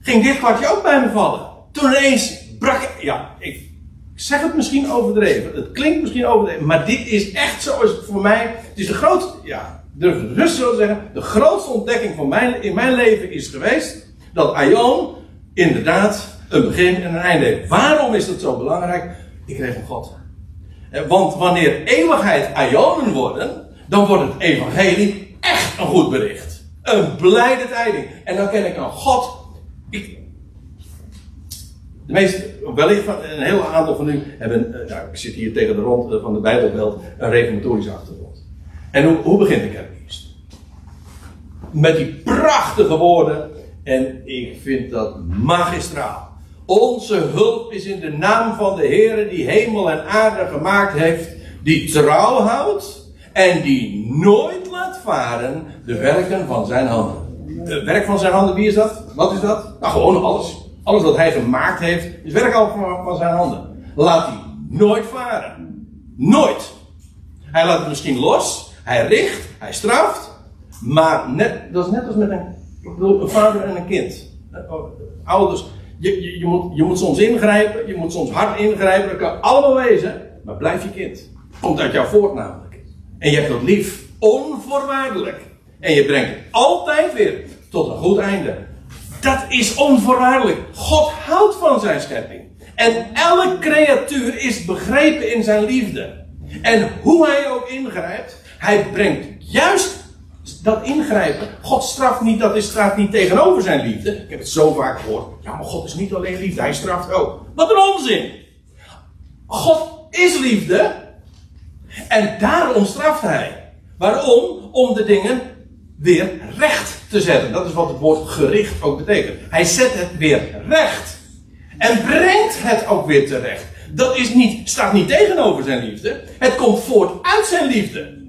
ging dit kwartje ook bij me vallen. Toen ineens ja, ik, zeg het misschien overdreven. Het klinkt misschien overdreven, maar dit is echt het voor mij. Het is de grootste, ja, durf het rustig zo te zeggen. De grootste ontdekking van mijn, in mijn leven is geweest dat Aion inderdaad een begin en een einde heeft. Waarom is dat zo belangrijk? Ik kreeg een God. Eh, want wanneer eeuwigheid Aionen worden, dan wordt het evangelie echt een goed bericht. Een blijde tijding. En dan ken ik een God. Ik, de meeste, wellicht een heel aantal van u hebben, nou, ik zit hier tegen de rond van de Bijbelbelt, een reformatorische achtergrond. En hoe, hoe begint de kerkdienst? Met die prachtige woorden, en ik vind dat magistraal. Onze hulp is in de naam van de Heer die hemel en aarde gemaakt heeft, die trouw houdt en die nooit laat varen de werken van zijn handen. Het werk van zijn handen, wie is dat? Wat is dat? Nou, gewoon alles. Alles wat hij gemaakt heeft, is werk al van, zijn handen. Laat hij nooit varen. Nooit. Hij laat het misschien los. Hij richt. Hij straft. Maar net, dat is net als met een, een vader en een kind. Oh, ouders. Je, je, moet, je moet soms ingrijpen. Je moet soms hard ingrijpen. Dat kan allemaal wezen. Maar blijf je kind. Komt uit jouw voort namelijk. En je hebt dat lief. Onvoorwaardelijk. En je brengt het altijd weer tot een goed einde. Dat is onvoorwaardelijk. God houdt van zijn schepping. En elke creatuur is begrepen in zijn liefde. En hoe hij ook ingrijpt, hij brengt juist dat ingrijpen. God straft niet, dat is, staat niet tegenover zijn liefde. Ik heb het zo vaak gehoord. Ja, maar God is niet alleen liefde, hij straft ook. Wat een onzin! God is liefde. En daarom straft hij. Waarom? Om de dingen weer recht te zetten. Dat is wat het woord gericht ook betekent. Hij zet het weer recht. En brengt het ook weer terecht. Dat is niet, staat niet tegenover zijn liefde. Het komt voort uit zijn liefde.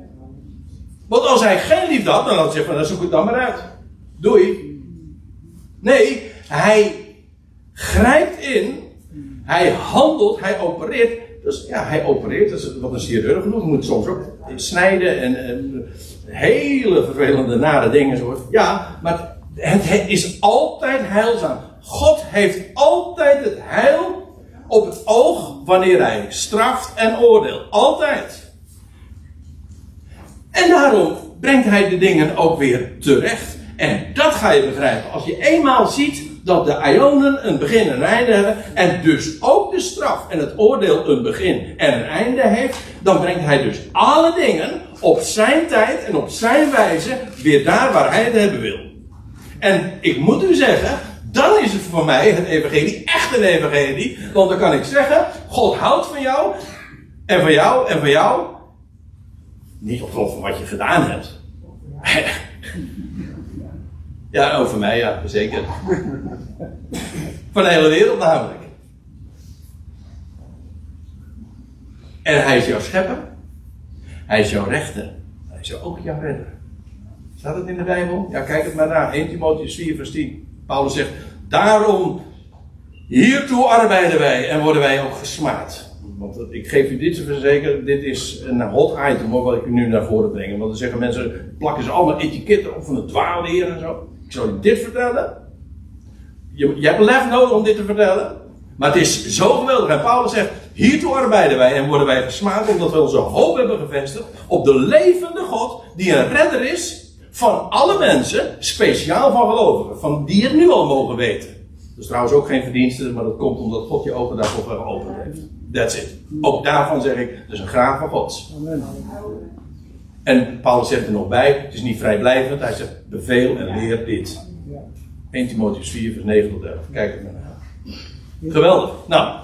Want als hij geen liefde had, dan had hij zeggen: dan zoek het dan maar uit. Doei. Nee, hij grijpt in. Hij handelt, hij opereert. Dus ja, hij opereert, is wat een chirurg doet. moet soms ook snijden en, en hele vervelende, nare dingen. Zo. Ja, maar het is altijd heilzaam. God heeft altijd het heil op het oog wanneer hij straft en oordeelt. Altijd. En daarom brengt hij de dingen ook weer terecht. En dat ga je begrijpen. Als je eenmaal ziet dat de Ionen een begin en een einde hebben. En dus ook de straf en het oordeel een begin en een einde heeft. Dan brengt hij dus alle dingen op zijn tijd en op zijn wijze weer daar waar hij het hebben wil. En ik moet u zeggen, dan is het voor mij het evangelie echt een evangelie. Want dan kan ik zeggen, God houdt van jou. En van jou en van jou. Niet op grond van wat je gedaan hebt. ja, over mij, ja, zeker. Van de hele wereld namelijk. En hij is jouw schepper. Hij is jouw rechter. Hij is ook jouw redder. Staat het in de Bijbel? Ja, kijk het maar naar. 1 Timotheus 4 vers 10. Paulus zegt, daarom Hiertoe arbeiden wij en worden wij ook gesmaad. Want ik geef u dit te verzekeren, dit is een hot item wat ik u nu naar voren breng. Want dan zeggen mensen, plakken ze allemaal etiketten op van de dwaalleer en zo. Zal u dit vertellen. Je, je hebt lef nodig om dit te vertellen. Maar het is zo geweldig. En Paulus zegt, hiertoe arbeiden wij en worden wij gesmaakt omdat we onze hoop hebben gevestigd op de levende God, die een redder is van alle mensen, speciaal van gelovigen, van die het nu al mogen weten. Is trouwens ook geen verdienste, maar dat komt omdat God je ogen daarvoor geopend heeft. That's it. Ook daarvan zeg ik, is een graag van Gods. Amen. En Paulus zegt er nog bij, het is niet vrijblijvend, hij zegt beveel en leer dit. 1 Timotheus 4 vers 9 tot 11. Kijk er maar naar. Geweldig. Nou,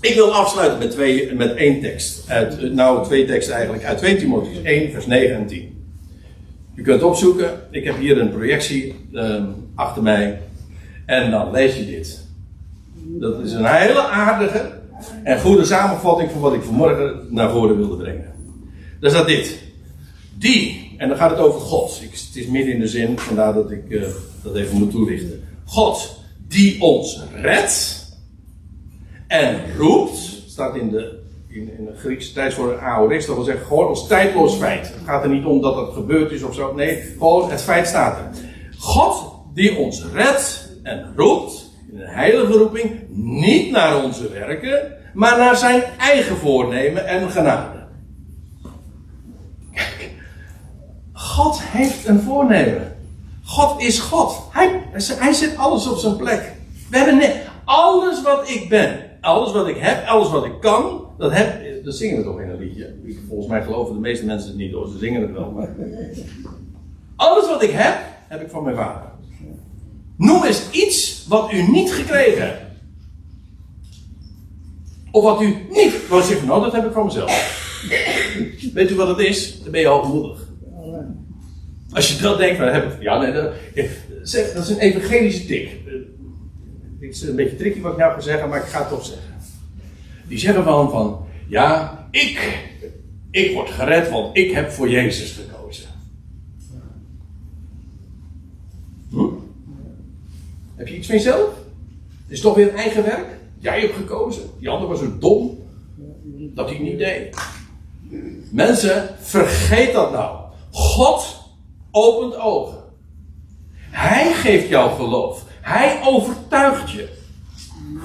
ik wil afsluiten met, twee, met één tekst. Uit, nou, twee teksten eigenlijk uit 2 Timotheus 1 vers 9 en 10. Je kunt opzoeken, ik heb hier een projectie um, achter mij. En dan lees je dit. Dat is een hele aardige en goede samenvatting van wat ik vanmorgen naar voren wilde brengen. Daar staat dit. Die, en dan gaat het over God. Ik, het is midden in de zin, vandaar dat ik uh, dat even moet toelichten. God die ons redt en roept, staat in de, in, in de Griekse tijdswoord aorist, dat wil zeggen gewoon als tijdloos feit. Het gaat er niet om dat het gebeurd is of zo, nee, gewoon het feit staat er. God die ons redt en roept in een heilige roeping niet naar onze werken, maar naar zijn eigen voornemen en genade. Kijk, God heeft een voornemen. God is God. Hij, hij zet alles op zijn plek. We hebben net, alles wat ik ben, alles wat ik heb, alles wat ik kan, dat, heb, dat zingen we toch in een liedje. Volgens mij geloven de meeste mensen het niet hoor, ze zingen het wel. Maar... Alles wat ik heb, heb ik van mijn vader. Noem eens iets wat u niet gekregen hebt. Of wat u niet. Wat zegt, nou dat heb ik van mezelf. Weet u wat het is? Dan ben je hoogmoedig. Als je dat denkt, dan heb ik. Ja, nee, dat, dat is een evangelische tik. Het is een beetje tricky wat ik nou ga zeggen, maar ik ga het toch zeggen. Die zeggen van, van ja, ik, ik word gered, want ik heb voor Jezus gekozen. Hm? Heb je iets van jezelf? Het is toch weer een eigen werk? Jij hebt gekozen. Die ander was zo dom dat hij niet deed. Mensen, vergeet dat nou. God opent ogen. Hij geeft jou geloof. Hij overtuigt je.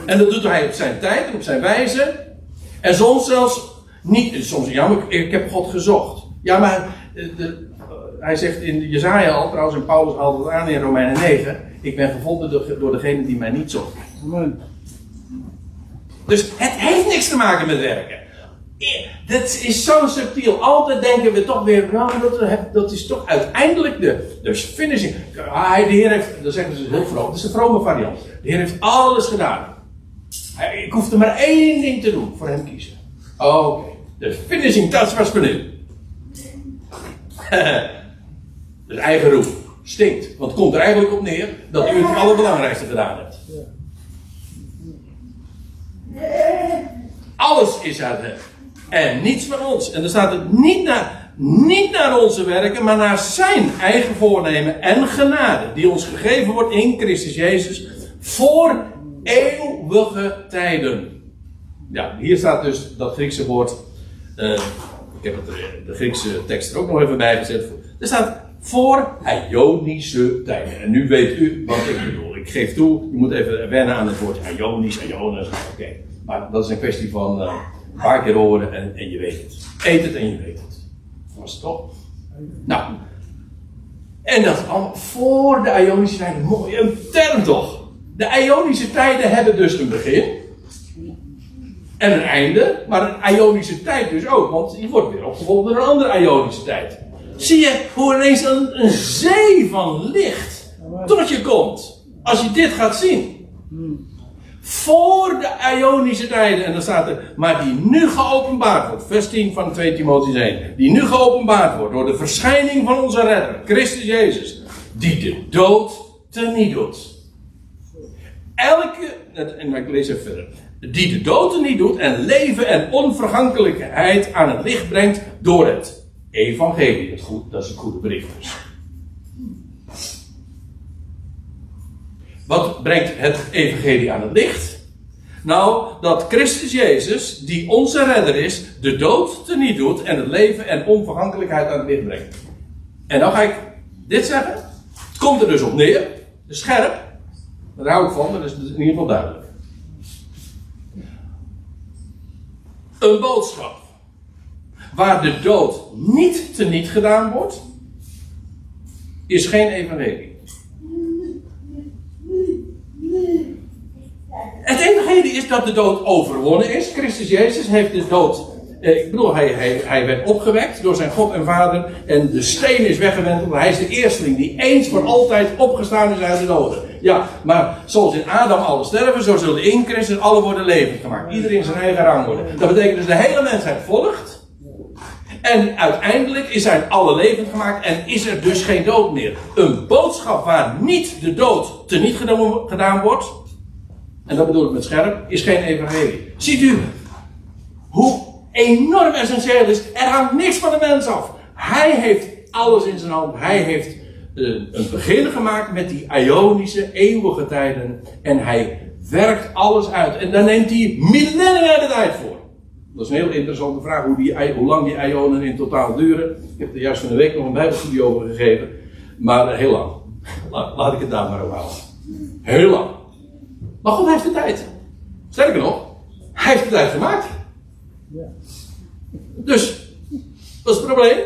En dat doet hij op zijn tijd en op zijn wijze. En soms zelfs niet. Soms, ja, maar ik, heb God gezocht. Ja, maar eh, de, hij zegt in Jezaja al, trouwens, en Paulus haalt het aan in Romeinen 9. Ik ben gevonden door, door degene die mij niet zocht. Dus het heeft niks te maken met werken. Dat is zo subtiel. Altijd denken we toch weer, nou, dat, dat is toch uiteindelijk de, de finishing. Ah, de Heer heeft, dan zeggen ze heel vroom, dat is een vrome variant. De Heer heeft alles gedaan. Ik hoefde maar één ding te doen, voor hem kiezen. Oké, de finishing touch was voor nu. de eigen roep stinkt. Want het komt er eigenlijk op neer dat u het allerbelangrijkste gedaan hebt. Alles is uit hem. En niets van ons. En dan staat het niet naar, niet naar onze werken, maar naar zijn eigen voornemen en genade. Die ons gegeven wordt in Christus Jezus. Voor eeuwige tijden. Ja, hier staat dus dat Griekse woord. Uh, ik heb het, de Griekse tekst er ook nog even bij gezet. Er staat voor Ionische tijden. En nu weet u wat ik bedoel. Ik geef toe, je moet even wennen aan het woord Ionisch, Ionis. Oké. Maar dat is een kwestie van uh, een paar keer horen en, en je weet het. Eet het en je weet het. Dat was het toch? Nou. En dat allemaal voor de Ionische tijden. Mooi, een term toch? De Ionische tijden hebben dus een begin. En een einde. Maar een Ionische tijd dus ook. Want die wordt weer opgevolgd door een andere Ionische tijd. Zie je hoe ineens een, een zee van licht tot je komt. Als je dit gaat zien. Voor de Ionische tijden. En dan staat er, maar die nu geopenbaard wordt. Vers 10 van 2 Timotheus 1. Die nu geopenbaard wordt door de verschijning van onze redder, Christus Jezus. Die de dood teniet doet. Elke, en ik lees even verder. Die de dood niet doet en leven en onvergankelijkheid aan het licht brengt door het evangelie. Het goed, dat is het goede bericht dus. Wat brengt het evangelie aan het licht? Nou, dat Christus Jezus, die onze redder is, de dood teniet doet en het leven en onvergankelijkheid aan het licht brengt. En dan ga ik dit zeggen. Het komt er dus op neer. Scherp. Daar hou ik van, dat is in ieder geval duidelijk. Een boodschap waar de dood niet teniet gedaan wordt, is geen evangelie. Het evangelie is dat de dood overwonnen is. Christus Jezus heeft de dood. Eh, ik bedoel, hij, hij, hij werd opgewekt door zijn God en Vader. En de steen is weggewend. Hij is de eersteling die eens voor altijd opgestaan is uit de doden. Ja, maar zoals in Adam alle sterven, zo zullen in Christus alle worden levend gemaakt. Iedereen zijn eigen rang worden. Dat betekent dus de hele mensheid volgt. En uiteindelijk is zijn alle levend gemaakt en is er dus geen dood meer. Een boodschap waar niet de dood teniet gedaan wordt, en dat bedoel ik met scherp, is geen evangelie. Ziet u hoe enorm essentieel is? Er hangt niks van de mens af. Hij heeft alles in zijn hand. Hij heeft uh, een begin gemaakt met die Ionische eeuwige tijden. En hij werkt alles uit. En daar neemt hij millennia de tijd voor. Dat is een heel interessante vraag hoe, lang die Ionen in totaal duren. Ik heb er juist van de week nog een bijbelstudie over gegeven. Maar heel lang. Laat, laat ik het daar maar op houden. Heel lang. Maar God heeft de tijd. Sterker nog, hij heeft de tijd gemaakt. Dus, dat is het probleem.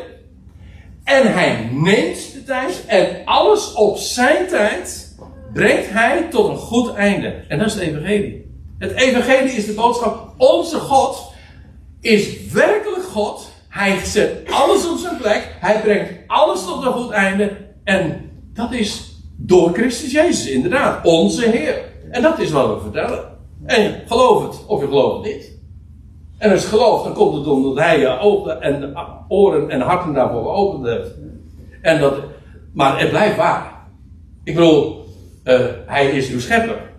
En hij neemt de tijd en alles op zijn tijd brengt hij tot een goed einde. En dat is het evangelie. Het evangelie is de boodschap. Onze God is werkelijk God. Hij zet alles op zijn plek. Hij brengt alles tot een goed einde. En dat is door Christus Jezus, inderdaad. Onze Heer. En dat is wat we vertellen. En geloof het of je gelooft het niet. En als je gelooft, dan komt het omdat hij je ogen en oren en harten daarvoor geopend heeft. En dat, maar het blijft waar. Ik bedoel, uh, hij is uw schepper.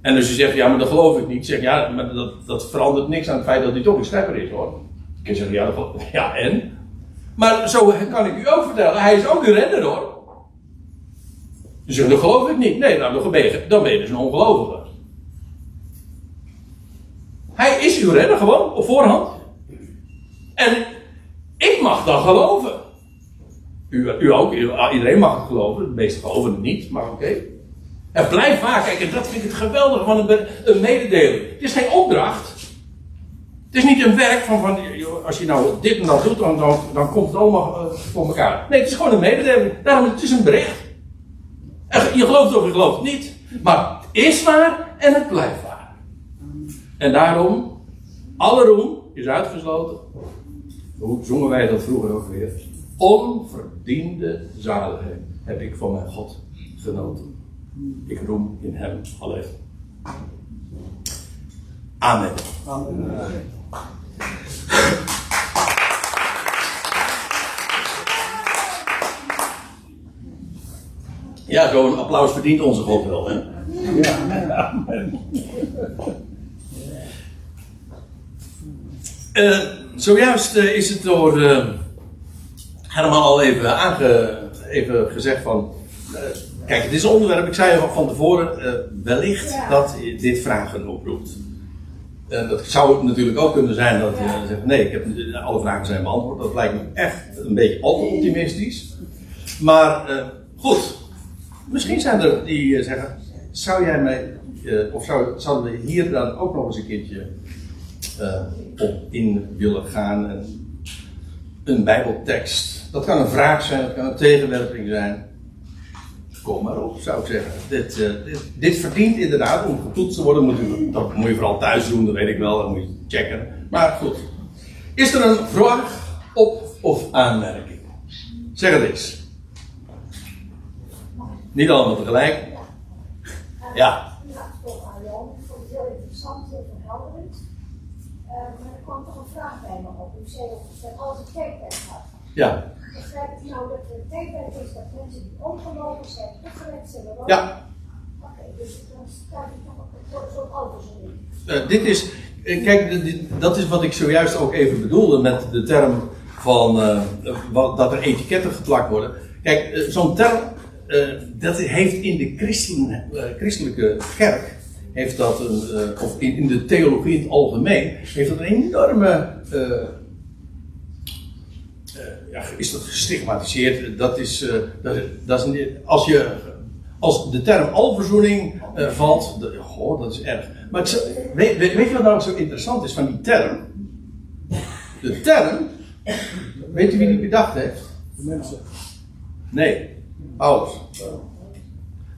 En als je zegt, ja, maar dat geloof ik niet, zeg ja, maar dat, dat verandert niks aan het feit dat hij toch een schepper is hoor. Ik zeggen, ja, ja en? Maar zo kan ik u ook vertellen, hij is ook uw redder hoor. Je zegt, dat geloof ik niet. Nee, nou, dan ben je, dan ben je dus een ongelovige. Hij is uw redder gewoon, op voorhand. En ik mag dan geloven. U, u ook, iedereen mag het geloven. De meeste geloven het niet, maar oké. Okay. Het blijft waar. Kijk, en dat vind ik het geweldige van een, een mededeling. Het is geen opdracht. Het is niet een werk van, van als je nou dit en dat doet, dan, dan, dan komt het allemaal uh, voor elkaar. Nee, het is gewoon een mededeling. Daarom, het is een bericht. Je gelooft of je gelooft niet. Maar het is waar en het blijft waar. En daarom, alle roem is uitgesloten. Hoe zongen wij dat vroeger ook weer? Onverdiende zaligheid heb ik van mijn God genoten. Ik roem in hem alleen. Amen. Amen. Ja, zo'n applaus verdient onze God wel, hè? Ja. Uh, zojuist uh, is het door uh, Herman al even, aange, even gezegd van. kijk, het is een onderwerp, ik zei van tevoren, wellicht dat dit vragen oproept. dat zou natuurlijk ook kunnen zijn dat je zegt: nee, ik heb, alle vragen zijn beantwoord. Dat lijkt me echt een beetje al te optimistisch. Maar goed, Misschien zijn er die eh, zeggen: zou jij mij, uh, of zou, zouden we hier dan ook nog eens een keertje uh, op in willen gaan? En een Bijbeltekst. Dat kan een vraag zijn, dat kan een tegenwerping zijn. Kom maar op, zou ik zeggen. Dit, dit, dit, verdient inderdaad om getoetst te worden. Moet u, dat moet je vooral thuis doen, dat weet ik wel, dat moet je checken. Maar goed. Is er een vraag op of aanmerking? Zeg het eens. Niet allemaal tegelijk. Ja. Ik maar er kwam toch een vraag bij me op. U zei dat het tijdperk gaat. Ja. Begrijpt u nou dat het tijdperk is dat mensen die ongeloven zijn, zullen worden? Ja. Oké, dus dan staat u toch op een soort auto's in. Dit is, eh, kijk, dat is wat ik zojuist ook even bedoelde met de term van uh, dat er etiketten geplakt worden. Kijk, zo'n term eh, dat heeft in de christen, eh, christelijke kerk, heeft dat een, eh, of in, in de theologie in het algemeen, heeft dat een enorme, ja, is dat gestigmatiseerd. Dat is, dat, dat is niet- als je, als de term alverzoening valt, de, goh, dat is erg. Maar weet, weet, weet je wat nou zo interessant is van die term? De term, weet u wie die bedacht heeft? De mensen. Nee, Paulus.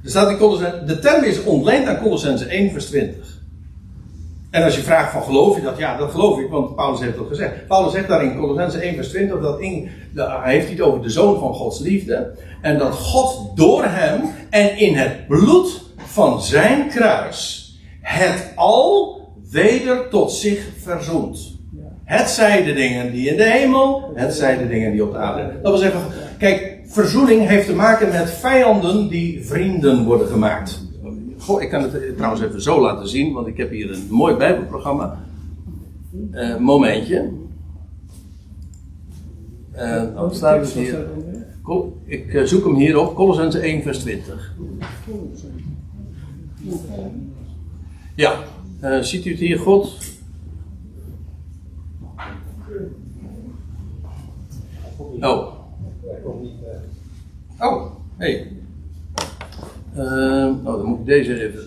Er staat in Colossense, de term is ontleend aan Colossense 1 vers 20. En als je vraagt van geloof je dat? Ja, dat geloof ik, want Paulus heeft dat gezegd. Paulus zegt daar in Colossense 1 vers 20 dat in, de- hij heeft het over de zoon van Gods liefde. En dat God door hem en in het bloed van zijn kruis het al weder tot zich verzoent. Het zij de dingen die in de hemel, het zij de dingen die op de aarde. Dat wil zeggen, kijk, verzoening heeft te maken met vijanden die vrienden worden gemaakt. Goh, ik kan het trouwens even zo laten zien, want ik heb hier een mooi Bijbelprogramma. Eh, momentje. Eh, dan staat het hier. Ik eh, zoek hem hier op, Colossense 1 vers 20. Ja, eh, ziet u het hier God? Oh. Oh, hey. Ehm, oh, dan moet ik deze even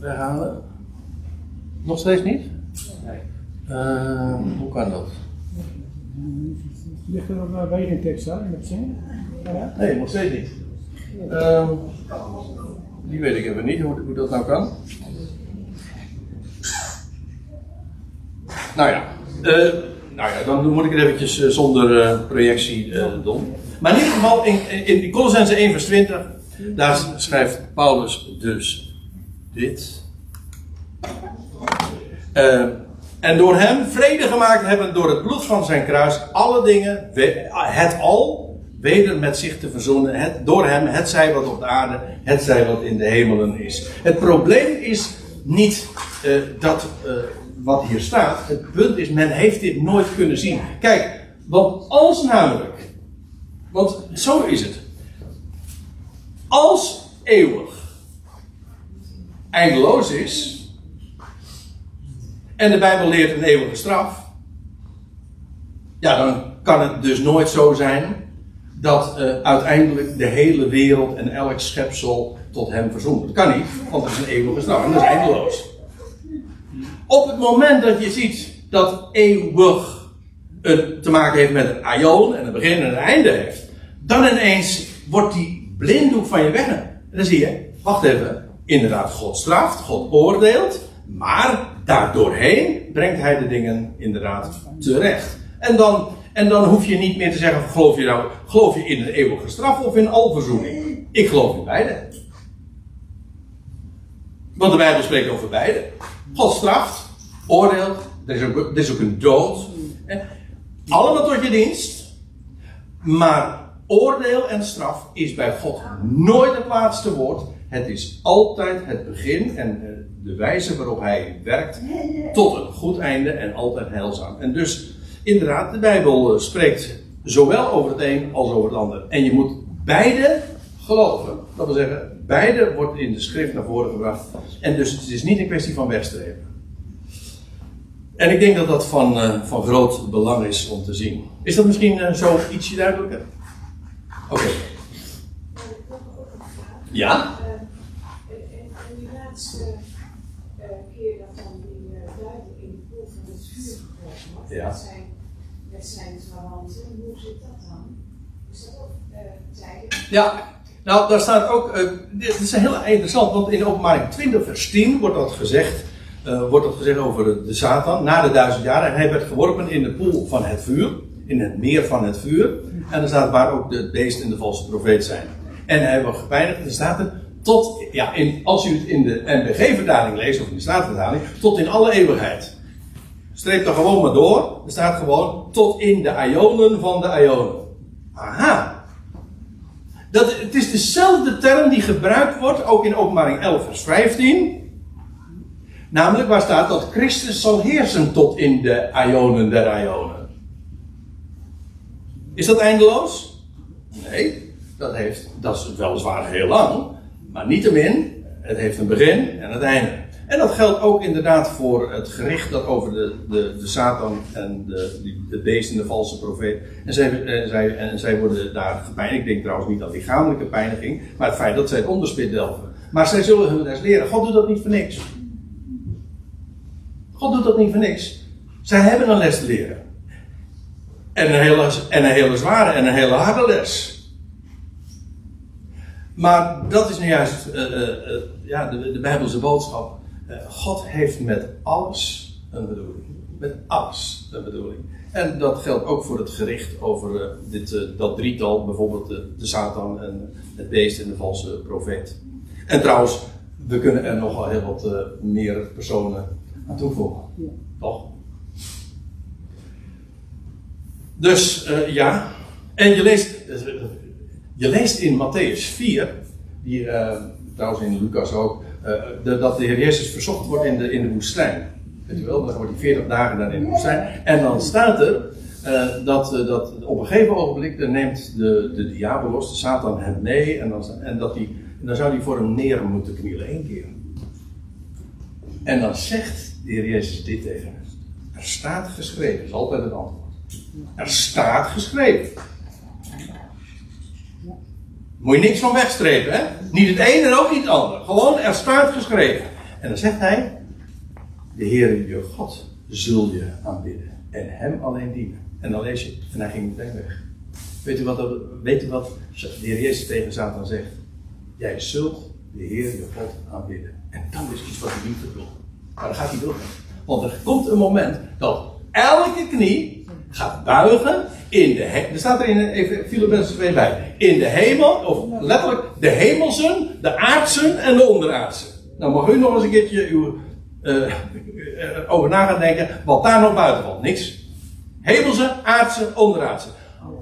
weghalen. Nog steeds niet? Nee. hoe kan dat? Ligt er nog maar bij een tekst aan in het zin? Ja. Nee, nog steeds niet. Ehm, die weet ik even niet hoe, hoe dat nou kan. Nou ja, eh, nou ja, dan moet ik het eventjes eh, zonder eh, projectie eh, doen. Maar in ieder geval, in, in, Colossense 1 vers 20, daar schrijft Paulus dus dit. Eh, en door hem vrede gemaakt hebben door het bloed van zijn kruis alle dingen, het al, weder met zich te verzoenen. Het, door hem, het zij wat op de aarde, het zij wat in de hemelen is. Het probleem is niet eh, dat eh, wat hier staat. Het punt is, men heeft dit nooit kunnen zien. Kijk, want als namelijk, want zo is het. Als eeuwig eindeloos is, en de Bijbel leert een eeuwige straf, ja, dan kan het dus nooit zo zijn dat eh, uiteindelijk de hele wereld en elk schepsel tot hem verzoent. Dat kan niet, want dat is een eeuwige straf en dat is eindeloos. Op het moment dat je ziet dat eeuwig te maken heeft met een aion en een begin en een einde heeft, dan ineens wordt die blinddoek van je weg. En dan zie je, wacht even, inderdaad, God straft, God oordeelt, maar daardoorheen brengt hij de dingen inderdaad terecht. En dan, en dan hoef je niet meer te zeggen, geloof je nou, geloof je in een eeuwige straf of in alverzoening? Ik geloof in beide. Want de Bijbel spreekt over beide. God straft, oordeelt, er is ook, een dood. Allemaal tot je dienst. Maar oordeel en straf is bij God nooit het laatste woord. Het is altijd het begin en de wijze waarop hij werkt tot een goed einde en altijd heilzaam. En dus inderdaad, de Bijbel eh, spreekt zowel over het een als over het ander. En je moet beide geloven. Dat wil zeggen, beide wordt in de schrift naar voren gebracht. En dus het is niet een kwestie van wegstreven. En ik denk dat dat van, eh, van groot belang is om te zien. Is dat misschien eh, zo ietsje duidelijker? Oké. Ja? En die laatste eh, keer dat dan die uh, duivel in de poel van het vuur gekomen wordt, Ja. met, zijn, met zijn verwanten, hoe zit dat dan? Is dat ook uh, tijdelijk? Ja. Nou, daar staat ook. eh, dit is heel interessant, want in openbaring 20, vers 10 wordt dat gezegd. eh, wordt dat gezegd over de, de Satan na de duizend jaar. En hij werd geworpen in de poel van het vuur. In het meer van het vuur. En er staat waar ook de beest en de valse profeet zijn. En hij wordt gepijnigd. Er staat er tot, ja, in, als u het in de NBG-vertaling leest, of in de Statenvertaling, tot in alle eeuwigheid. Streep er gewoon maar door. Er staat gewoon tot in de ionen van de ionen. Aha. Dat, het is dezelfde term die gebruikt wordt, ook in openbaring 11 vers 15. Namelijk waar staat dat Christus zal heersen tot in de ionen der ionen. Is dat eindeloos? Nee. dat, heeft, dat is weliswaar heel lang, maar niettemin, het heeft een begin en het einde. En dat geldt ook inderdaad voor het gericht dat over de, de, de Satan en de, die- de beest en de valse profeet. En zij, en, zij, en zij worden daar gepijnigd. Ik denk trouwens niet aan lichamelijke pijniging, maar het feit dat zij het onderspit delven. Maar zij zullen hun les leren. God doet dat niet voor niks. God doet dat niet voor niks. Zij hebben een les te leren. En een hele, en een hele zware en een hele harde les. Maar dat is nu juist eh, eh, eh, ja, de, de Bijbelse boodschap. God heeft met alles een bedoeling. Met alles een bedoeling. En dat geldt ook voor het gericht over dit, dat drietal, bijvoorbeeld de, de Satan en het beest en de valse profeet. En trouwens, we kunnen er nogal heel wat meer personen aan toevoegen. Toch? Dus eh, ja, en je leest, eh, je leest in Matthäus 4, die, eh, trouwens in Lucas ook, dat de Heer Jezus verzocht wordt in de, in de woestijn. Weet je wel, dan wordt hij 40 dagen daar in de woestijn. En dan staat er dat, dat op een gegeven ogenblik dan neemt de, de diabolos, de Satan, hem mee. En dan, en dat en dan zou hij voor hem neer moeten knielen, één keer. En dan zegt de Heer Jezus dit tegen hem. Er staat geschreven, is altijd het antwoord. Er staat geschreven. Moet je niks van wegstrepen, hè? Niet het een en ook niet het ander. Gewoon, er staat geschreven. En dan zegt hij: De Heer je God zul je aanbidden. En hem alleen dienen. En dan lees je, en hij ging meteen weg. Weet u wat, weet u wat de Heer Jezus tegen Satan zegt? Jij zult de Heer je God aanbidden. En dat is iets wat hij niet wil. Maar dan gaat hij door. Want er komt een moment dat elke knie gaat buigen in de hemel. Er staat er in even Filippenzen 2 bij. In de hemel, of letterlijk de hemelsen, de aardsen en de onderaardsen. Nou mag u nog eens een keertje uw, eh, eh, over na gaan denken wat daar nog buiten valt. Niks. Hemelse, aardse, onderaardse.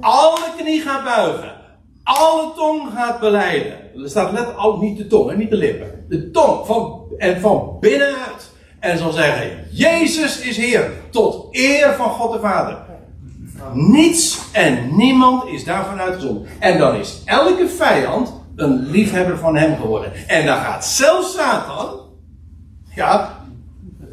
Alle knie gaat buigen. Alle tong gaat beleiden. Er staat let ook niet de tong en niet de lippen. De tong van, en van binnenuit. En zal zeggen: Jezus is Heer. Tot eer van God de Vader. Niets en niemand is daarvan uitgezonderd. En dan is elke vijand een liefhebber van hem geworden. En dan gaat zelfs Satan. Ja,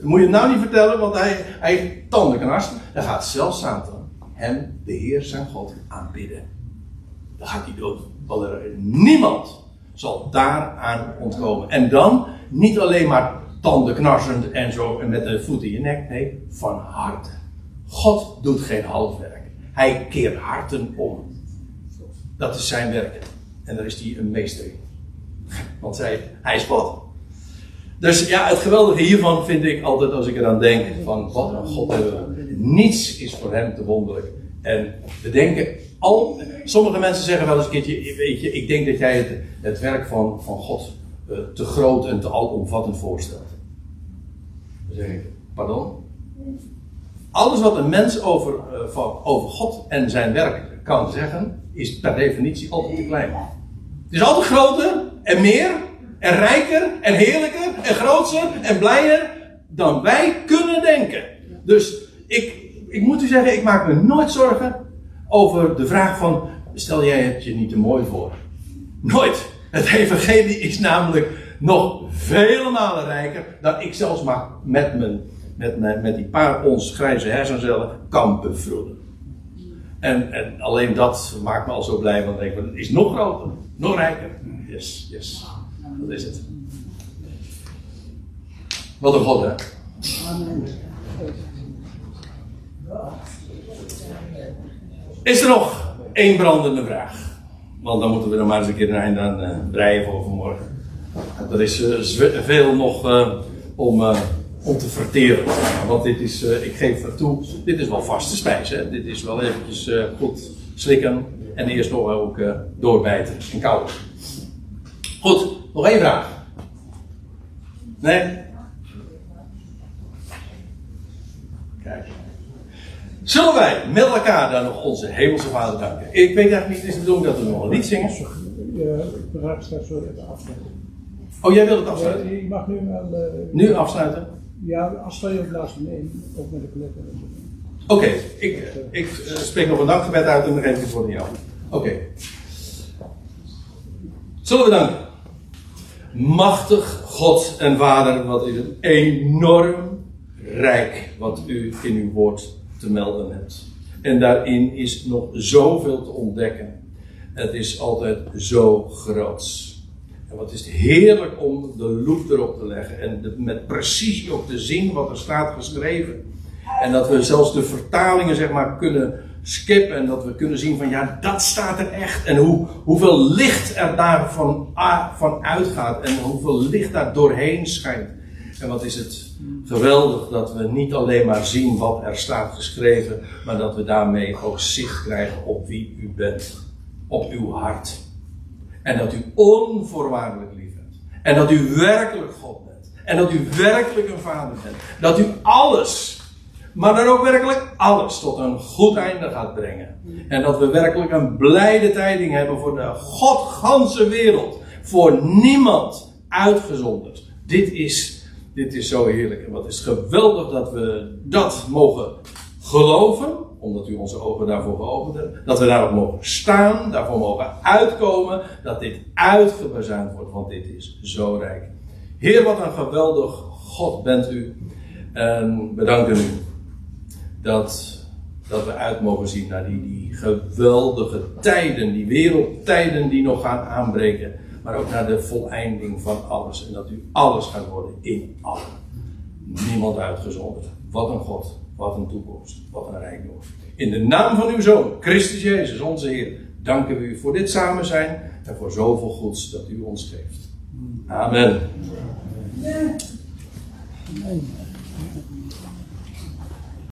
moet je het nou niet vertellen, want hij, hij heeft tandenknarst. Dan gaat zelfs Satan hem, de Heer zijn God, aanbidden. Dan gaat hij dood. Niemand zal daaraan ontkomen. En dan niet alleen maar tandenknarsend en zo en met de voet in je nek. Nee, van harte. God doet geen halfwerk. Hij keert harten om. Dat is zijn werk. En daar is hij een meester in. Want zij, hij is God. Dus ja, het geweldige hiervan vind ik altijd als ik eraan denk: van wat een God hebben. Niets is voor hem te wonderlijk. En we denken al, sommige mensen zeggen wel eens een keertje: Weet je, ik denk dat jij het, het werk van, van God eh, te groot en te alomvattend voorstelt. Dan zeg ik: Pardon? Alles wat een mens over, eh, van, over God en zijn werk kan zeggen, is per definitie altijd te klein. Het is altijd groter en meer en rijker en heerlijker en groter en blijer dan wij kunnen denken. Dus ik, ik moet u zeggen, ik maak me nooit zorgen over de vraag van, stel jij het je niet te mooi voor? Nooit. Het evangelie is namelijk nog vele malen rijker dan ik zelfs maar met, mijn, met, met die paar ons grijze hersencellen kan bevroeden. En, en alleen dat maakt me al zo blij, want ik denk, het is nog groter, nog rijker. Yes, yes. Dat is het. Wat een God, hè? Is er nog één brandende vraag? Want dan moeten we er maar eens een keer een eind aan uh, breien voor vanmorgen. Er is uh, veel nog uh, om, om te verteren. Want dit is, uh, ik geef er toe, dit is wel vaste spijs. Hè? Dit is wel eventjes uh, goed slikken en eerst nog ook uh, doorbijten en kauwen. Goed, nog één vraag. Nee? Kijk. Zullen wij met elkaar dan nog onze hemelse vader danken? Ik weet eigenlijk niet, is het bedoeling dat we nog een lied zingen? Ja, ik begrijp straks wel even afsluiten. Oh, jij wilt het afsluiten? Ja, ik mag nu wel. Uh, nu afsluiten? Ja, afsluit je op laatste neem, ook met de kleppen. Oké, ik, ik uh, spreek nog een dankgebed uit en dan geef ik het voor jou. Oké. Zullen we danken? Machtig God en Vader, wat is het enorm rijk wat u in uw woord te melden hebt. En daarin is nog zoveel te ontdekken. Het is altijd zo groot. En wat is het heerlijk om de loep erop te leggen en met precisie ook te zien wat er staat geschreven. En dat we zelfs de vertalingen zeg maar kunnen skippen en dat we kunnen zien van ja, dat staat er echt. En hoe, hoeveel licht er daarvan van uitgaat en hoeveel licht daar doorheen schijnt. En wat is het geweldig dat we niet alleen maar zien wat er staat geschreven, maar dat we daarmee ook zicht krijgen op wie u bent, op uw hart. En dat u onvoorwaardelijk lief hebt. En dat u werkelijk God bent. En dat u werkelijk een vader bent. Dat u alles, maar dan ook werkelijk alles tot een goed einde gaat brengen. En dat we werkelijk een blijde tijding hebben voor de godganse wereld. Voor niemand uitgezonderd. Dit is, dit is zo heerlijk. En wat is geweldig dat we dat mogen geloven, omdat u onze ogen daarvoor geopend dat we daarop mogen staan, daarvoor mogen uitkomen, dat dit uitgebazuind wordt, want dit is zo rijk. Heer, wat een geweldig God bent u. En we danken u dat, dat we uit mogen zien naar die, die geweldige tijden, die wereldtijden die nog gaan aanbreken, maar ook naar de voleinding van alles. En dat u alles gaat worden in allen. Niemand uitgezonderd. Wat een God, wat een toekomst, wat een rijkdom. In de naam van uw Zoon, Christus Jezus, onze Heer, danken we u voor dit samen zijn en voor zoveel goeds dat u ons geeft. Amen. Nee.